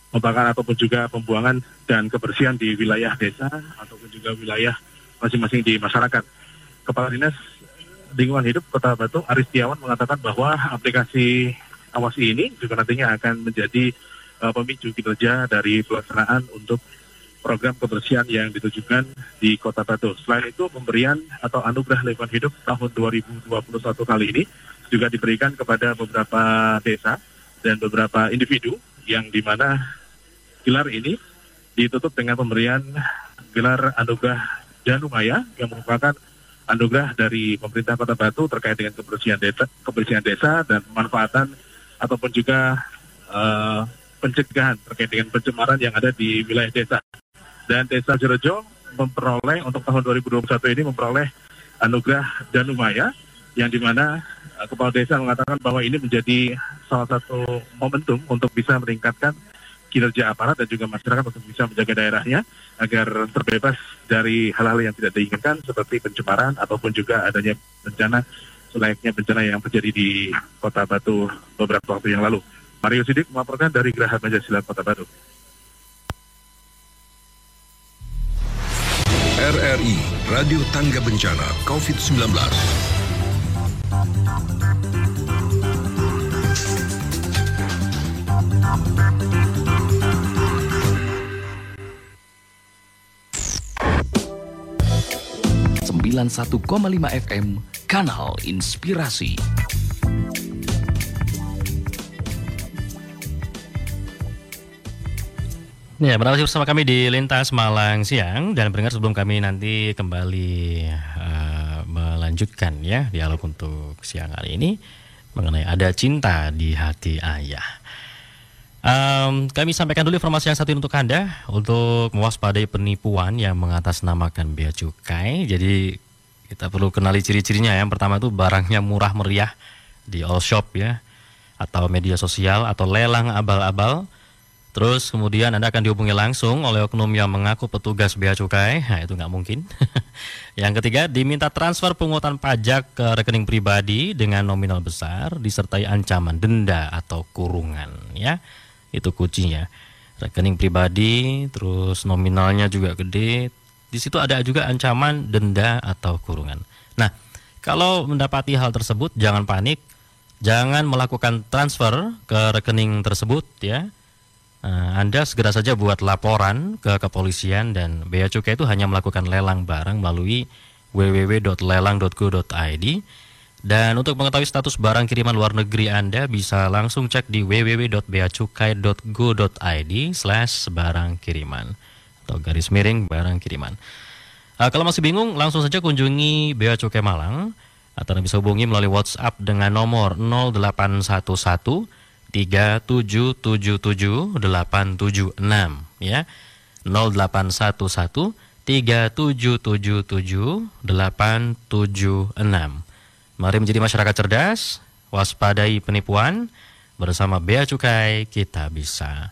pembakaran ataupun juga pembuangan dan kebersihan di wilayah desa ataupun juga wilayah masing-masing di masyarakat. Kepala Dinas Lingkungan Hidup Kota Batu Aristiawan mengatakan bahwa aplikasi Awasi ini juga nantinya akan menjadi uh, pemicu kinerja dari pelaksanaan untuk program kebersihan yang ditujukan di Kota Batu. Selain itu, pemberian atau anugerah lingkungan hidup tahun 2021 kali ini juga diberikan kepada beberapa desa dan beberapa individu yang di mana gelar ini ditutup dengan pemberian gelar anugerah Danumaya yang merupakan anugerah dari pemerintah Kota Batu terkait dengan kebersihan desa, kebersihan desa dan pemanfaatan ataupun juga uh, pencegahan terkait dengan pencemaran yang ada di wilayah desa dan Desa Jerejo memperoleh untuk tahun 2021 ini memperoleh anugerah Danumaya yang di mana uh, kepala desa mengatakan bahwa ini menjadi salah satu momentum untuk bisa meningkatkan kinerja aparat dan juga masyarakat untuk bisa menjaga daerahnya agar terbebas dari hal-hal yang tidak diinginkan seperti pencemaran ataupun juga adanya bencana selayaknya bencana yang terjadi di Kota Batu beberapa waktu yang lalu. Mario Sidik melaporkan dari Geraha Pancasila Kota Batu.
RRI Radio Tangga Bencana COVID-19.
sembilan satu koma lima FM Kanal Inspirasi.
Ya, berada bersama kami di Lintas Malang Siang dan pendengar sebelum kami nanti kembali uh, melanjutkan ya dialog untuk siang hari ini mengenai ada cinta di hati ayah. Um, kami sampaikan dulu informasi yang satu ini untuk Anda untuk mewaspadai penipuan yang mengatasnamakan bea cukai. Jadi kita perlu kenali ciri-cirinya. Yang pertama itu barangnya murah meriah di all shop ya atau media sosial atau lelang abal-abal Terus kemudian Anda akan dihubungi langsung oleh oknum yang mengaku petugas bea cukai. Nah, itu nggak mungkin. yang ketiga, diminta transfer pungutan pajak ke rekening pribadi dengan nominal besar disertai ancaman denda atau kurungan, ya. Itu kuncinya. Rekening pribadi, terus nominalnya juga gede. Di situ ada juga ancaman denda atau kurungan. Nah, kalau mendapati hal tersebut jangan panik, jangan melakukan transfer ke rekening tersebut ya Anda segera saja buat laporan ke kepolisian dan Bea Cukai itu hanya melakukan lelang barang melalui www.lelang.go.id dan untuk mengetahui status barang kiriman luar negeri Anda bisa langsung cek di www.beacukai.go.id slash barang kiriman atau garis miring barang kiriman. Uh, kalau masih bingung langsung saja kunjungi Bea Cukai Malang atau bisa hubungi melalui WhatsApp dengan nomor 0811 3777 876 ya 0811 3777 876 Mari menjadi masyarakat cerdas, waspadai penipuan, bersama Bea Cukai kita bisa.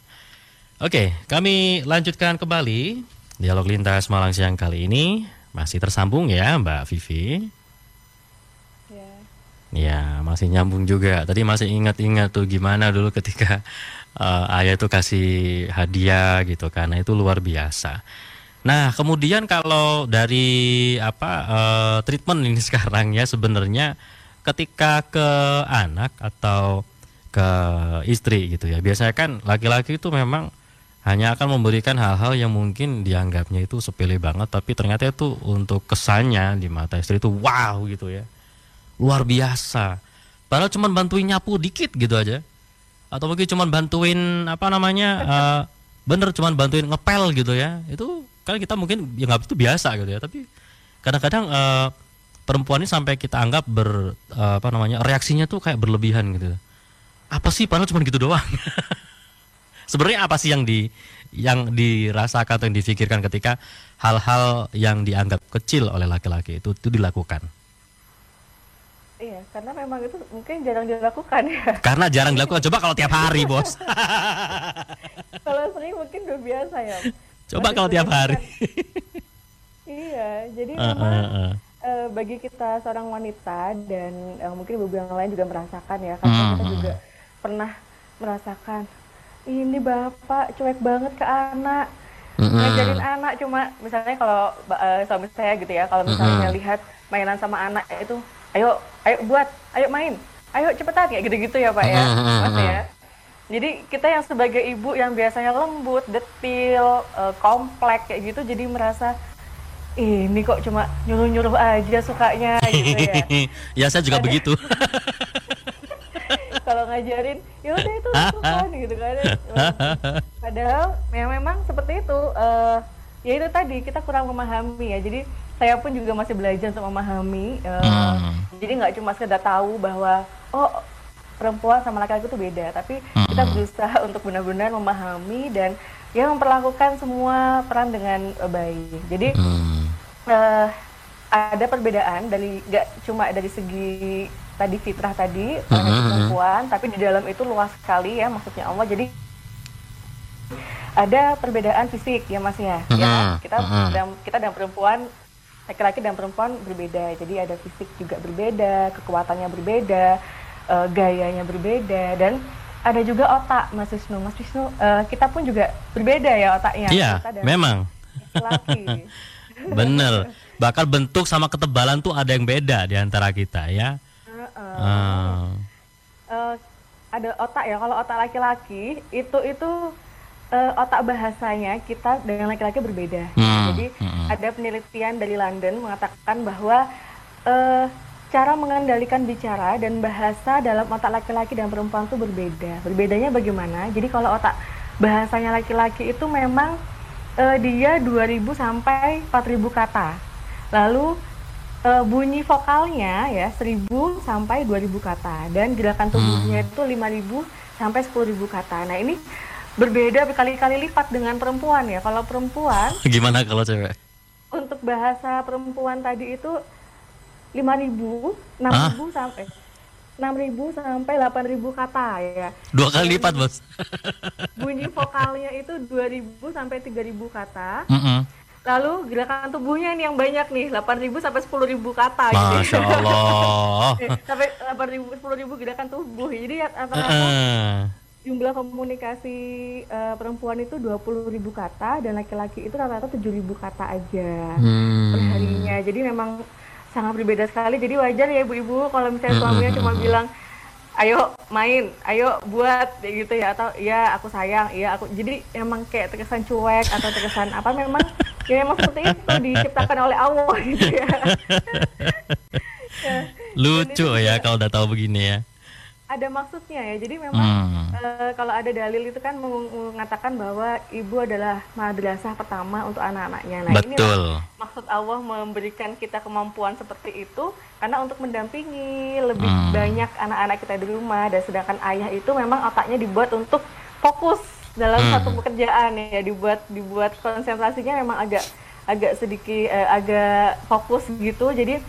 Oke, kami lanjutkan kembali dialog lintas Malang siang kali ini masih tersambung ya Mbak Vivi. Ya, masih nyambung juga. Tadi masih ingat-ingat tuh gimana dulu ketika uh, ayah itu kasih hadiah gitu karena itu luar biasa. Nah, kemudian kalau dari apa uh, treatment ini sekarang ya sebenarnya ketika ke anak atau ke istri gitu ya. Biasanya kan laki-laki itu memang hanya akan memberikan hal-hal yang mungkin dianggapnya itu sepele banget tapi ternyata itu untuk kesannya di mata istri itu wow gitu ya luar biasa. Padahal cuma bantuin nyapu dikit gitu aja. Atau mungkin cuma bantuin apa namanya uh, bener cuma bantuin ngepel gitu ya. Itu kan kita mungkin ya nggak itu biasa gitu ya. Tapi kadang-kadang uh, perempuan ini sampai kita anggap ber uh, apa namanya reaksinya tuh kayak berlebihan gitu. Apa sih padahal cuma gitu doang. Sebenarnya apa sih yang di yang dirasakan atau yang difikirkan ketika hal-hal yang dianggap kecil oleh laki-laki itu itu dilakukan?
Iya, karena memang itu mungkin jarang dilakukan ya.
Karena jarang dilakukan. Coba kalau tiap hari, bos.
kalau sering mungkin udah biasa ya.
Coba kalau tiap hari.
iya, jadi uh, memang uh, uh. Uh, bagi kita seorang wanita dan uh, mungkin ibu yang lain juga merasakan ya, karena uh, kita juga pernah merasakan ini bapak cuek banget ke anak. Mm -hmm. ngajarin anak cuma misalnya kalau uh, suami saya gitu ya kalau misalnya mm -hmm. lihat mainan sama anak itu ayo ayo buat ayo main ayo cepetan ya gitu-gitu ya pak ya. Mas ya. Jadi kita yang sebagai ibu yang biasanya lembut detil uh, kompleks kayak gitu jadi merasa ini kok cuma nyuruh-nyuruh aja sukanya gitu ya.
Ya saya juga begitu.
Kalau ngajarin ya udah itu lakukan gitu kan. Padahal ya memang seperti itu uh, ya itu tadi kita kurang memahami ya. Jadi saya pun juga masih belajar untuk memahami uh, hmm. jadi nggak cuma sekedar tahu bahwa oh perempuan sama laki-laki itu beda tapi hmm. kita berusaha untuk benar-benar memahami dan ya memperlakukan semua peran dengan uh, baik. Jadi
Hmm.
eh, ada perbedaan dari nggak cuma dari segi tadi fitrah tadi
mhm.
perempuan, tapi di dalam itu luas sekali ya maksudnya Allah. Jadi ada perbedaan fisik ya Mas ya. Ya,
Mhm,
kita
mhm.
dan kita dan perempuan laki-laki dan perempuan berbeda. Jadi ada fisik juga berbeda, kekuatannya berbeda, eh, gayanya berbeda dan ada juga otak Mas Wisnu. Mas Wisnu eh, kita pun juga berbeda ya otaknya.
Iya, memang.
laki.
Bener. Bahkan bentuk sama ketebalan tuh ada yang beda di antara kita ya.
Heeh.
Ah.
Eh, ada otak ya kalau otak laki-laki itu itu eh, otak bahasanya kita dengan laki-laki berbeda.
Hmm,
jadi
hmm.
ada penelitian dari London mengatakan bahwa eh, cara mengendalikan bicara dan bahasa dalam otak laki-laki dan perempuan itu berbeda. Berbedanya bagaimana? Jadi kalau otak bahasanya laki-laki itu memang eh, dia 2000 sampai 4000 kata. Lalu eh, bunyi vokalnya ya 1000 sampai 2000 kata. Dan gerakan tubuhnya itu 5000 sampai 10000 kata. Nah, ini berbeda berkali-kali lipat dengan perempuan ya. Kalau perempuan
Gimana kalau cewek?
untuk bahasa perempuan tadi itu 5000, 6000 sampai 6000 sampai 8000 kata ya.
Dua kali lipat, Bos.
Bunyi vokalnya itu 2000 sampai 3000 kata.
Mm-mm.
Lalu gerakan tubuhnya ini yang banyak nih, 8.000 sampai 10.000 kata gitu.
Masya Allah.
Eh, sampai 8.000 10.000 gerakan tubuh. Jadi ya, rata-rata
Heeh.
Jumlah komunikasi eh, perempuan itu 20.000 kata dan laki-laki itu rata-rata 7.000 kata aja
Hmm.
perharinya. Jadi memang sangat berbeda sekali. Jadi wajar ya ibu-ibu kalau misalnya
Hmm,
suaminya
hmm,
cuma
hmm.
bilang ayo main, ayo buat kayak gitu ya atau ya aku sayang, ya aku jadi emang kayak terkesan cuek atau terkesan apa memang ya memang seperti itu diciptakan oleh Allah gitu ya. Ya,
Lucu ya kalau udah tahu begini ya.
Ada maksudnya ya. Jadi memang
Hmm.
eh, kalau ada dalil itu kan meng- mengatakan bahwa ibu adalah madrasah pertama untuk anak-anaknya. Nah,
Betul.
maksud Allah memberikan kita kemampuan seperti itu karena untuk mendampingi lebih
Hmm.
banyak anak-anak kita di rumah dan sedangkan ayah itu memang otaknya dibuat untuk fokus dalam
Hmm.
satu pekerjaan ya dibuat dibuat konsentrasinya memang agak agak sedikit eh, agak fokus gitu jadi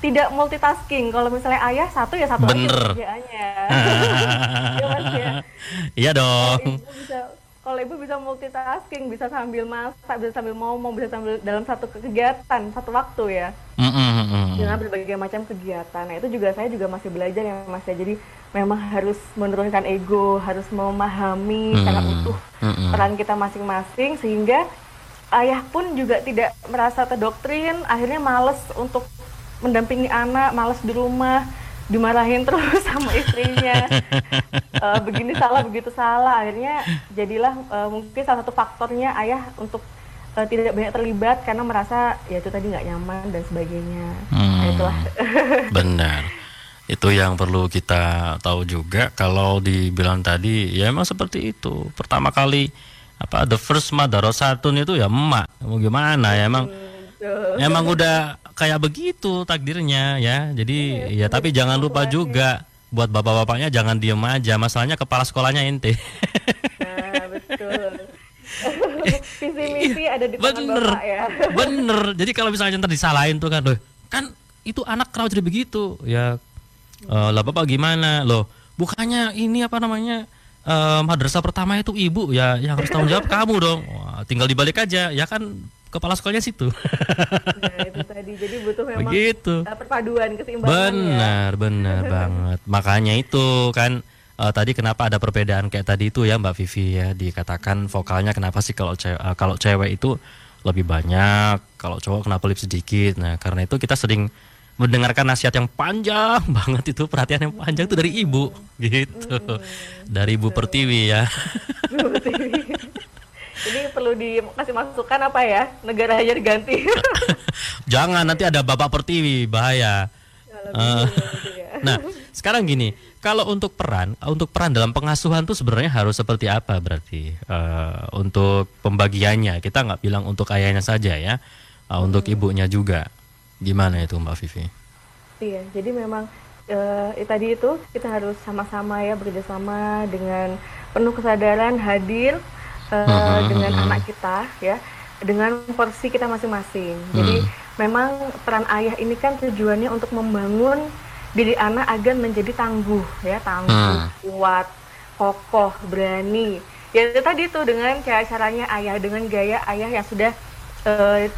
tidak multitasking kalau misalnya ayah satu ya satu
Bener.
aja pekerjaannya Iya, Mas, ya.
Iya dong.
Ibu bisa kalau ibu bisa multitasking bisa sambil masak bisa sambil ngomong bisa sambil dalam satu kegiatan satu waktu ya
Mm-mm, mm-mm.
dengan berbagai macam kegiatan nah itu juga saya juga masih belajar ya mas ya jadi memang harus menurunkan ego harus memahami secara
Hmm,
utuh
mm-mm.
peran kita masing-masing sehingga ayah pun juga tidak merasa terdoktrin akhirnya males untuk mendampingi anak males di rumah dimarahin terus sama istrinya Eh, begini salah begitu salah akhirnya jadilah eh, mungkin salah satu faktornya ayah untuk eh, tidak banyak terlibat karena merasa ya itu tadi nggak nyaman dan sebagainya
Hmm.
Nah, itulah
Benar. Itu yang perlu kita tahu juga kalau dibilang tadi ya emang seperti itu. Pertama kali apa the first madarosatun itu ya emak. Mau gimana ya emang emang udah kayak begitu takdirnya ya. Jadi ya tapi jangan lupa juga buat bapak-bapaknya jangan diem aja. Masalahnya kepala sekolahnya ente.
nah betul visi misi ada di tangan
Bener,
bapak ya
bener. Jadi kalau misalnya ntar disalahin tuh kan, loh, kan itu anak kenapa jadi begitu? Ya, eh, lah bapak gimana? Loh, bukannya ini apa namanya eh, madrasah pertama itu ibu ya, yang harus tanggung jawab kamu dong. Wah, tinggal dibalik aja, ya kan kepala sekolahnya situ.
nah itu tadi jadi butuh memang
Begitu.
eh, perpaduan keseimbangan ya
Benar, benar banget. Makanya itu kan eh, tadi kenapa ada perbedaan kayak tadi itu ya Mbak Vivi ya dikatakan vokalnya kenapa sih kalau cewek kalau cewek itu lebih banyak, kalau cowok kenapa lebih sedikit. Nah, karena itu kita sering mendengarkan nasihat yang panjang banget itu perhatian yang panjang itu dari ibu gitu. Dari Ibu Pertiwi ya.
Ini perlu dikasih masukan apa ya? Negara aja diganti.
Jangan nanti ada Bapak Pertiwi bahaya. Eh, nah, sekarang gini, kalau untuk peran, untuk peran dalam pengasuhan tuh sebenarnya harus seperti apa berarti Eh, untuk pembagiannya? Kita nggak bilang untuk ayahnya saja ya, eh, untuk ibunya juga. Gimana itu Mbak Vivi?
Iya, jadi memang eh, tadi itu kita harus sama-sama ya bekerjasama dengan penuh kesadaran hadir uh,
Mhm,
dengan anak kita ya dengan porsi kita masing-masing. Jadi
Hmm.
memang peran ayah ini kan tujuannya untuk membangun diri anak agar menjadi tangguh ya, tangguh,
Hmm.
kuat, kokoh, berani. Ya itu tadi tuh dengan cara caranya ayah dengan gaya ayah yang sudah eh,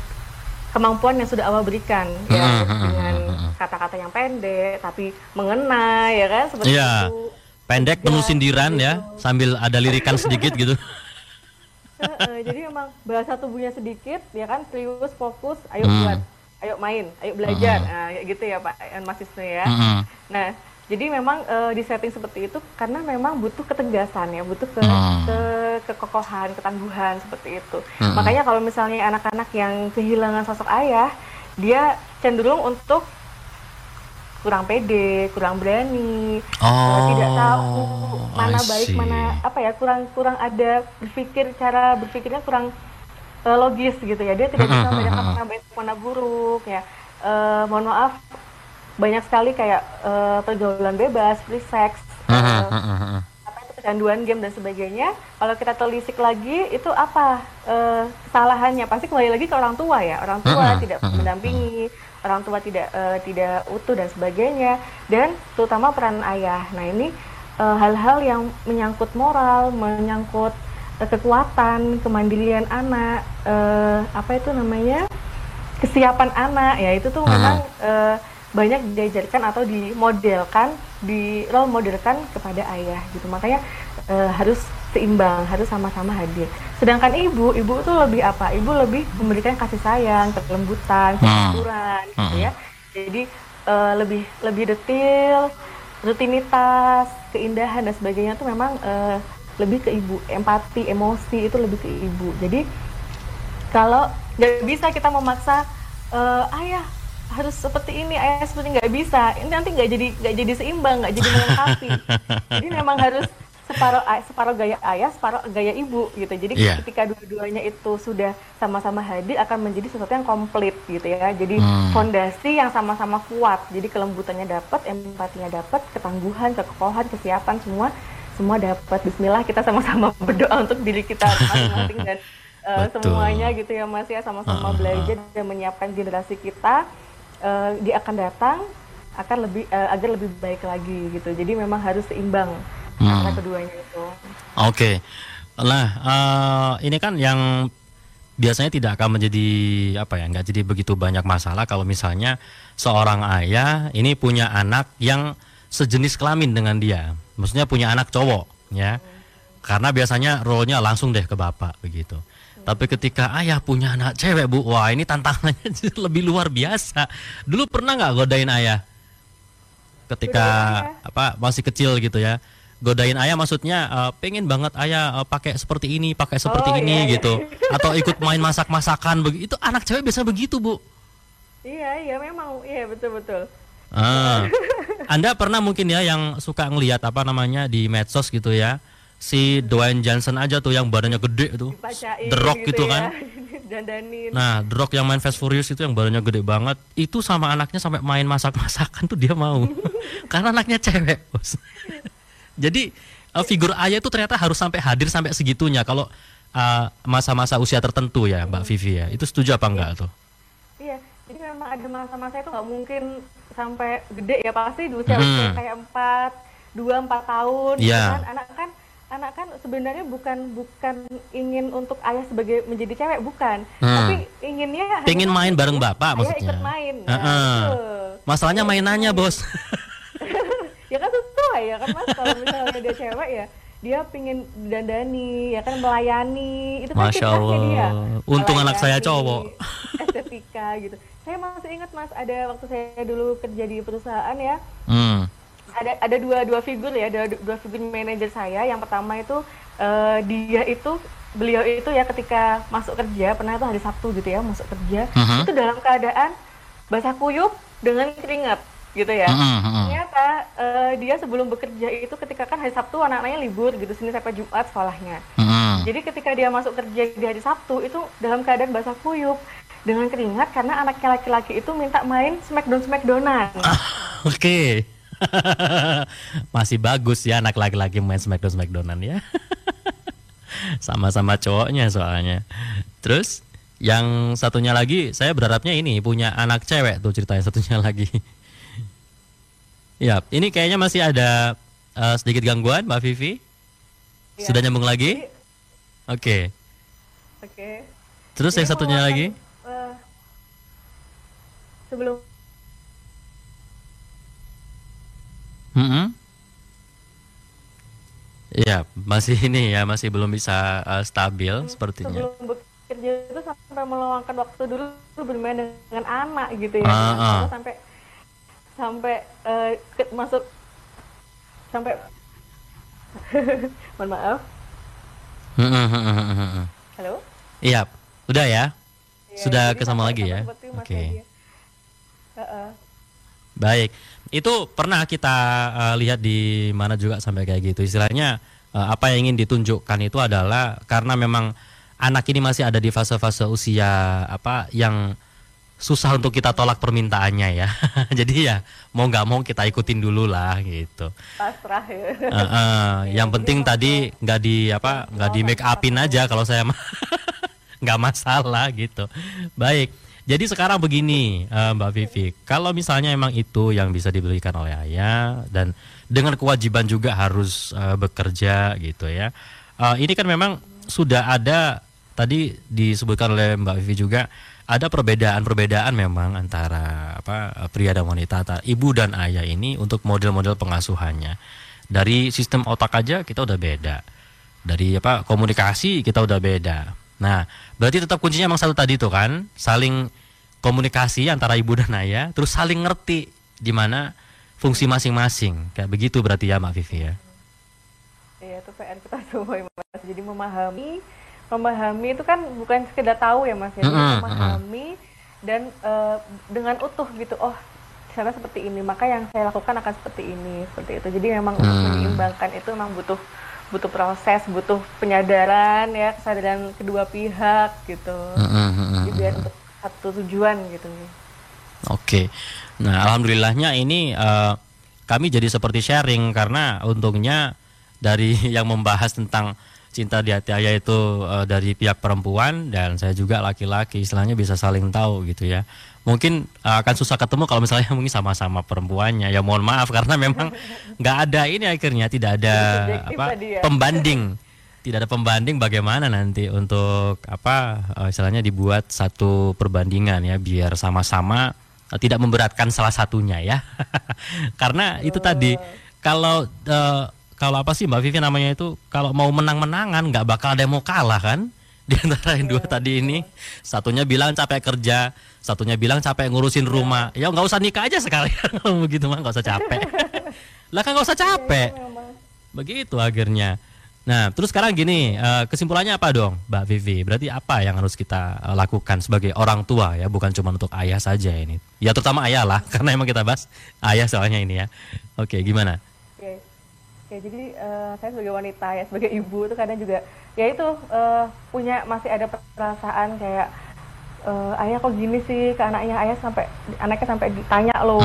kemampuan yang sudah Allah berikan ya
Hmm,
dengan kata-kata yang pendek tapi mengena ya kan seperti
Iya.
itu.
Pendek penuh
Ya,
sindiran ya,
gitu.
sambil ada lirikan sedikit gitu.
Jadi memang bahasa tubuhnya sedikit ya kan serius fokus ayo
Hmm.
buat ayo main ayo belajar nah, kayak gitu ya Pak Mas Wisnu ya
Mm-mm.
nah jadi memang eh, di setting seperti itu karena memang butuh ketegasan ya butuh ke,
Hmm.
ke kekokohan ketangguhan seperti itu
Hmm.
makanya kalau misalnya anak-anak yang kehilangan sosok ayah dia cenderung untuk kurang pede, kurang berani,
Oh,
tidak tahu mana
I
baik
see.
mana apa ya kurang kurang ada berpikir cara berpikirnya kurang eh, logis gitu ya. Dia tidak bisa membedakan mana baik mana buruk ya. Eh, mohon maaf banyak sekali kayak eh, pergaulan bebas free sex
mhm.
apa itu kecanduan game dan sebagainya. Kalau kita telisik lagi itu apa eh, kesalahannya? Pasti kembali lagi ke orang tua ya. Orang tua tidak mendampingi orang tua tidak eh, tidak utuh dan sebagainya dan terutama peran ayah. Nah ini eh, hal-hal yang menyangkut moral menyangkut eh, kekuatan kemandirian anak eh, apa itu namanya kesiapan anak. Ya itu tuh memang eh, banyak diajarkan atau dimodelkan di role modelkan kepada ayah gitu. Makanya eh, harus seimbang harus sama-sama hadir. Sedangkan ibu ibu tuh lebih apa? Ibu lebih memberikan kasih sayang kelembutan
Hmm.
keaturan gitu ya. Jadi eh, lebih lebih detail rutinitas keindahan dan sebagainya tuh memang eh, lebih ke ibu. Empati emosi itu lebih ke ibu. Jadi kalau nggak bisa kita memaksa eh, ayah harus seperti ini ayah seperti nggak bisa. Ini nanti nggak jadi nggak jadi seimbang nggak jadi melengkapi. Jadi memang harus separuh separuh gaya ayah separuh gaya ibu gitu. Jadi
Iya.
ketika dua-duanya itu sudah sama-sama hadir akan menjadi sesuatu yang komplit gitu ya. Jadi
Hmm.
fondasi yang sama-sama kuat. Jadi kelembutannya dapat empatinya dapat ketangguhan kekokohan kesiapan semua semua dapat. Bismillah kita sama-sama berdoa untuk diri kita masing-masing dan uh,
Betul.
semuanya gitu ya Mas ya. Sama-sama
ah,
belajar dan menyiapkan generasi kita uh, di akan datang akan lebih uh, agar lebih baik lagi gitu. Jadi memang harus seimbang
Hmm.
keduanya itu
Oke. Nah, eh, ini kan yang biasanya tidak akan menjadi apa ya, nggak jadi begitu banyak masalah kalau misalnya seorang ayah ini punya anak yang sejenis kelamin dengan dia. Maksudnya punya anak cowok, ya. Karena biasanya role-nya langsung deh ke bapak begitu. Tapi ketika ayah punya anak cewek, Bu, wah ini tantangannya lebih luar biasa. Dulu pernah nggak godain ayah? Ketika apa masih kecil gitu ya. Godain ayah maksudnya eh, pengen banget ayah eh, pakai seperti ini, pakai seperti
Oh,
ini
iya, iya.
gitu. Atau ikut main masak-masakan begitu. Anak cewek biasa begitu, Bu.
iya iya memang iya betul betul
Ah. Anda pernah mungkin ya yang suka ngelihat apa namanya di medsos gitu ya. Si Dwayne Johnson aja tuh yang badannya gede tuh. The Rock gitu,
ya.
kan.
dandanin
Nah, The Rock yang main Fast Furious itu yang badannya gede banget, itu sama anaknya sampai main masak-masakan tuh dia mau. Karena anaknya cewek, Bos. Jadi eh, figur ayah itu ternyata harus sampai hadir sampai segitunya kalau eh, masa-masa usia tertentu ya, Mbak Vivi ya. Itu setuju apa enggak tuh?
Iya, jadi memang ada masa-masa itu nggak mungkin sampai gede ya pasti di usia
Hmm.
kayak empat, dua empat tahun. gitu
Iya.
kan. Anak kan anak kan sebenarnya bukan bukan ingin untuk ayah sebagai menjadi cewek bukan,
Hmm.
tapi inginnya
Pengen main bareng bapak maksudnya.
ikut main.
Heeh.
betul.
Masalahnya mainannya, Bos.
ya kan sesuai ya kan mas kalau misalnya dia cewek ya dia pingin dandani ya kan melayani itu kan
Masya Allah.
dia
Untung anak saya cowok.
estetika gitu saya masih ingat mas ada waktu saya dulu kerja di perusahaan ya
Hmm.
ada ada dua dua figur ya ada dua figur manajer saya yang pertama itu eh, dia itu beliau itu ya ketika masuk kerja pernah itu hari Sabtu gitu ya masuk kerja
Mhm.
itu dalam keadaan basah kuyup dengan keringat gitu ya ternyata eh, dia sebelum bekerja itu ketika kan hari Sabtu anak-anaknya libur gitu sini sampai Jumat sekolahnya
Mm-mm.
jadi ketika dia masuk kerja di hari Sabtu itu dalam keadaan basah kuyup dengan keringat karena anaknya laki-laki itu minta main smackdown smackdownan
Oke. Masih bagus ya anak laki-laki main Smackdown Smackdownan ya. Sama-sama cowoknya soalnya. Terus yang satunya lagi saya berharapnya ini punya anak cewek tuh ceritanya satunya lagi. Ya, ini kayaknya masih ada uh, sedikit gangguan Mbak Vivi.
Ya.
Sudah nyambung lagi? Oke.
Oke.
Terus yang
Jadi
satunya
mengeluarkan,
lagi?
eh, sebelum
Mm-mm. Iya, masih ini ya, masih belum bisa uh, stabil sepertinya.
sebelum bekerja itu sampai meluangkan waktu dulu bermain dengan anak gitu ya
ah.
anak sampai sampai eh, ke- masuk sampai mohon maaf halo
Iya, udah ya.
Ya,
Sudah
jadi
kesama
sampai-
lagi ya? Oke.
Hadi ya. Heeh.
Baik, itu pernah kita uh, lihat di mana juga sampai kayak gitu. Istilahnya uh, apa yang ingin ditunjukkan itu adalah karena memang anak ini masih ada di fase-fase usia apa yang susah untuk kita tolak permintaannya ya. Jadi ya mau nggak mau kita ikutin dulu lah gitu.
pasrah ya
Uh, uh, yang penting tadi nggak di apa nggak di make upin aja kalau saya nggak masalah gitu. Baik. Jadi sekarang begini eh, Mbak Vivi, kalau misalnya emang itu yang bisa diberikan oleh ayah dan dengan kewajiban juga harus eh, bekerja gitu ya. Eh, ini kan memang sudah ada tadi disebutkan oleh Mbak Vivi juga ada perbedaan-perbedaan memang antara apa pria dan wanita, antara ibu dan ayah ini untuk model-model pengasuhannya. Dari sistem otak aja kita udah beda. Dari apa komunikasi kita udah beda. Nah, berarti tetap kuncinya emang satu tadi tuh kan, saling komunikasi antara ibu dan ayah, terus saling ngerti di mana fungsi masing-masing. Kayak begitu berarti ya Mbak Vivi ya.
Iya itu PR kita semua mas. Jadi memahami, memahami itu kan bukan sekedar tahu ya mas ya, Jadi
Mm-mm,
memahami dan eh, dengan utuh gitu. Oh cara seperti ini, maka yang saya lakukan akan seperti ini, seperti itu. Jadi memang untuk
Hmm.
menyeimbangkan itu memang butuh butuh proses, butuh penyadaran ya, kesadaran kedua pihak gitu. Jadi biar untuk satu tujuan gitu.
Oke. Nah, alhamdulillahnya ini eh, kami jadi seperti sharing karena untungnya dari yang membahas tentang cinta di hati ayah itu eh, dari pihak perempuan dan saya juga laki-laki istilahnya bisa saling tahu gitu ya. Mungkin eh, akan susah ketemu kalau misalnya mungkin sama-sama perempuannya. Ya mohon maaf karena memang nggak ada ini akhirnya tidak ada apa
ya.
pembanding. Tidak ada pembanding bagaimana nanti untuk apa eh, istilahnya dibuat satu perbandingan ya biar sama-sama eh, tidak memberatkan salah satunya ya. Karena itu tadi kalau eh, kalau apa sih Mbak Vivi namanya itu kalau mau menang-menangan nggak bakal ada yang mau kalah kan? Di antara yang dua tadi ini. Satunya bilang capek kerja satunya bilang capek ngurusin rumah. Ya nggak usah nikah aja sekalian kalau begitu mah nggak usah capek. Lah kan nggak usah capek. Begitu akhirnya. Nah terus sekarang gini eh, kesimpulannya apa dong Mbak Vivi? Berarti apa yang harus kita eh, lakukan sebagai orang tua ya bukan cuma untuk ayah saja ini? Ya terutama ayah lah karena emang kita bahas ayah soalnya ini ya. Oke gimana
Oke, jadi eh, saya sebagai wanita ya, sebagai ibu itu kadang juga ya itu eh, punya masih ada perasaan kayak eh, ayah kok gini sih ke anaknya ayah sampai anaknya sampai ditanya loh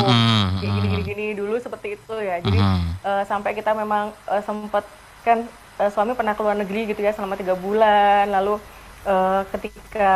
gini gini gini dulu seperti itu ya. Jadi eh, sampai kita memang eh, sempat kan eh, suami pernah keluar negeri gitu ya selama tiga bulan lalu eh, ketika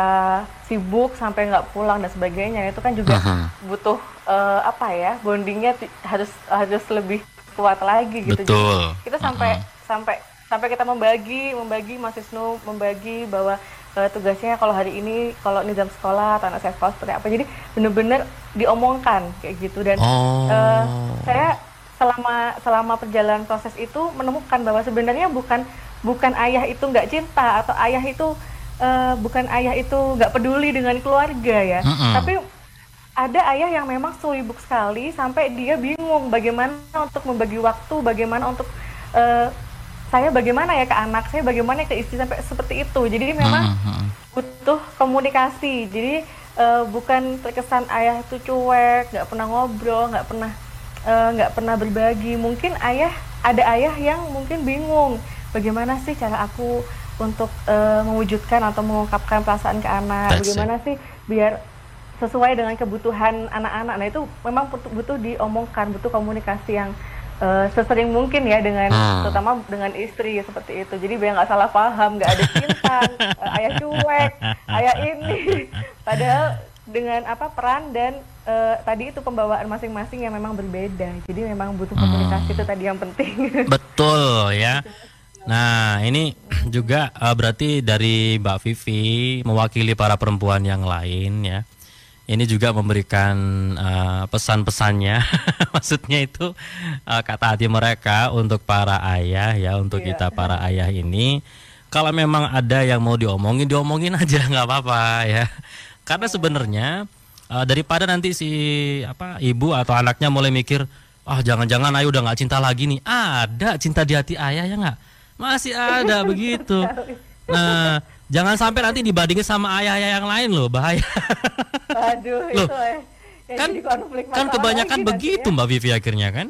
sibuk sampai nggak pulang dan sebagainya itu kan juga
Mhm.
butuh eh, apa ya bondingnya harus harus lebih kuat lagi gitu. Jadi
Betul.
kita sampai sampai sampai kita membagi membagi Mas Wisnu membagi bahwa eh, tugasnya kalau hari ini kalau ini jam sekolah atau anak saya sekolah seperti apa jadi benar-benar diomongkan kayak gitu dan
Oh.
eh, saya selama selama perjalanan proses itu menemukan bahwa sebenarnya bukan bukan ayah itu nggak cinta atau ayah itu eh, bukan ayah itu nggak peduli dengan keluarga ya
Mm-mm.
tapi ada ayah yang memang sibuk sekali sampai dia bingung bagaimana untuk membagi waktu, bagaimana untuk eh, saya bagaimana ya ke anak saya, bagaimana ke istri sampai seperti itu. Jadi memang
Mm-mm.
butuh komunikasi. Jadi eh, bukan terkesan ayah itu cuek, nggak pernah ngobrol, nggak pernah eh, nggak pernah berbagi. Mungkin ayah ada ayah yang mungkin bingung bagaimana sih cara aku untuk eh, mewujudkan atau mengungkapkan perasaan ke anak.
That's it.
bagaimana sih biar sesuai dengan kebutuhan anak-anak. Nah itu memang butuh, butuh diomongkan, butuh komunikasi yang eh, sesering mungkin ya dengan
Hmm.
terutama dengan istri seperti itu. Jadi biar nggak salah paham, nggak ada cinta, eh, ayah cuek, ayah ini. Padahal dengan apa peran dan eh, tadi itu pembawaan masing-masing yang memang berbeda. Jadi memang butuh komunikasi
Hmm.
itu tadi yang penting.
Betul ya. Nah, ini juga eh, berarti dari Mbak Vivi mewakili para perempuan yang lain ya. Ini juga memberikan eh, pesan-pesannya. Maksudnya itu eh, kata hati mereka untuk para ayah ya, untuk
Iya.
kita para ayah ini. Kalau memang ada yang mau diomongin, diomongin aja nggak apa-apa ya. Karena sebenarnya eh, daripada nanti si apa ibu atau anaknya mulai mikir, ah jangan-jangan ayah udah nggak cinta lagi nih. Ada cinta di hati ayah ya nggak? Masih ada begitu. Nah, jangan sampai nanti dibandingin sama ayah-ayah yang lain loh, bahaya.
Aduh,
Loh,
itu eh. yang
kan kan kebanyakan begitu
ya.
Mbak Vivi akhirnya kan.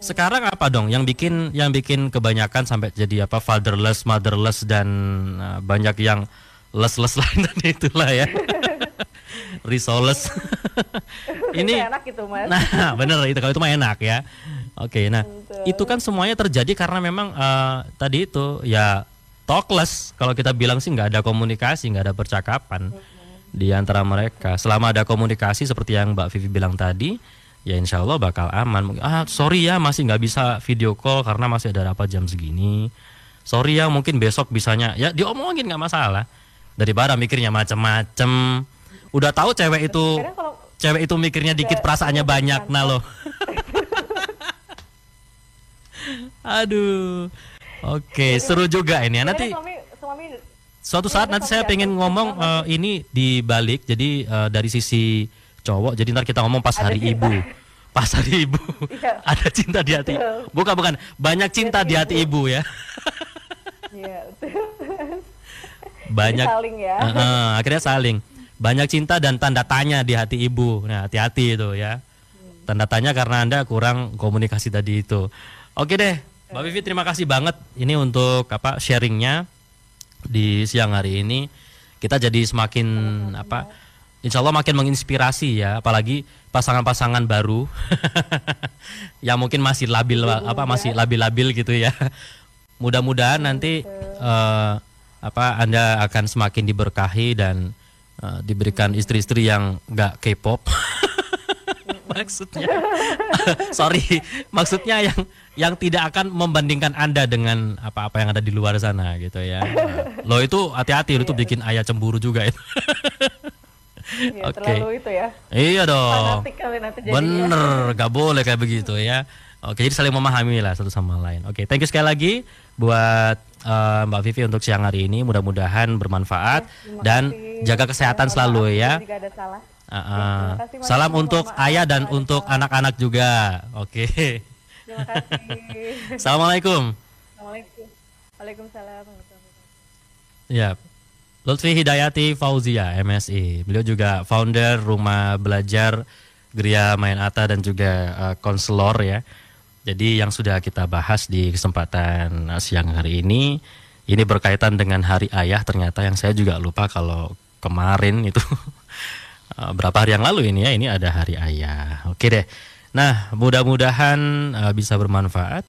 Sekarang apa dong yang bikin yang bikin kebanyakan sampai jadi apa fatherless, motherless dan uh, banyak yang less-less lain tadi itulah ya. Resoless. Ini
Itu enak gitu, Mas.
Nah, bener itu kalau itu mah enak ya. Oke, nah itu kan semuanya terjadi karena memang eh, tadi itu ya talkless. Kalau kita bilang sih nggak ada komunikasi, nggak ada percakapan di antara mereka. Selama ada komunikasi seperti yang Mbak Vivi bilang tadi, ya insya Allah bakal aman. Ah, sorry ya masih nggak bisa video call karena masih ada rapat jam segini. Sorry ya mungkin besok bisanya ya diomongin nggak masalah. Daripada mikirnya macem-macem. Udah tahu cewek itu cewek itu mikirnya dikit perasaannya banyak nah loh aduh oke seru juga ini ya. Nanti
suami suami
suatu saat nanti saya pengen ngomong eh, ini dibalik. Jadi eh, dari sisi cowok jadi ntar kita ngomong pas hari ibu. Pas hari ibu.
Iya.
ada cinta di hati.
Betul.
bukan bukan. Banyak cinta di hati ibu ya.
Iya, betul.
banyak
saling ya.
Eh, eh, akhirnya saling. Banyak cinta dan tanda tanya di hati ibu. Nah hati-hati itu ya. Tanda tanya karena anda kurang komunikasi tadi itu. Oke deh mbak Vivi terima kasih banget ini untuk apa sharingnya di siang hari ini. Kita jadi semakin apa Insya Allah makin menginspirasi ya apalagi pasangan-pasangan baru yang mungkin masih labil apa masih labil-labil gitu ya. Mudah-mudahan nanti eh, apa anda akan semakin diberkahi dan eh, diberikan istri-istri yang nggak K-pop maksudnya sorry maksudnya yang yang tidak akan membandingkan anda dengan apa-apa yang ada di luar sana gitu ya lo itu hati-hati lo itu bikin ayah cemburu juga itu
Iya,
Oke.
terlalu itu ya.
iya dong. Bener, gak boleh kayak begitu ya. Oke, jadi saling memahami lah satu sama lain. Oke, thank you sekali lagi buat eh, Mbak Vivi untuk siang hari ini. Mudah-mudahan bermanfaat
Terima
dan jaga kesehatan selalu ya.
Jika ada salah.
Uh, uh.
terima kasih.
Salam untuk
maaf.
ayah dan
Waalaikumsalam.
untuk anak-anak juga. Oke.
Terima kasih.
Assalamualaikum.
Assalamualaikum. Waalaikumsalam.
Ya. Lutfi Hidayati Fauzia, MSI. Beliau juga founder Rumah Belajar Gria Main Ata dan juga eh, konselor ya. Jadi yang sudah kita bahas di kesempatan eh, siang hari ini ini berkaitan dengan Hari Ayah ternyata yang saya juga lupa kalau kemarin itu berapa hari yang lalu ini ya ini ada Hari Ayah. Oke deh. Nah, mudah-mudahan eh, bisa bermanfaat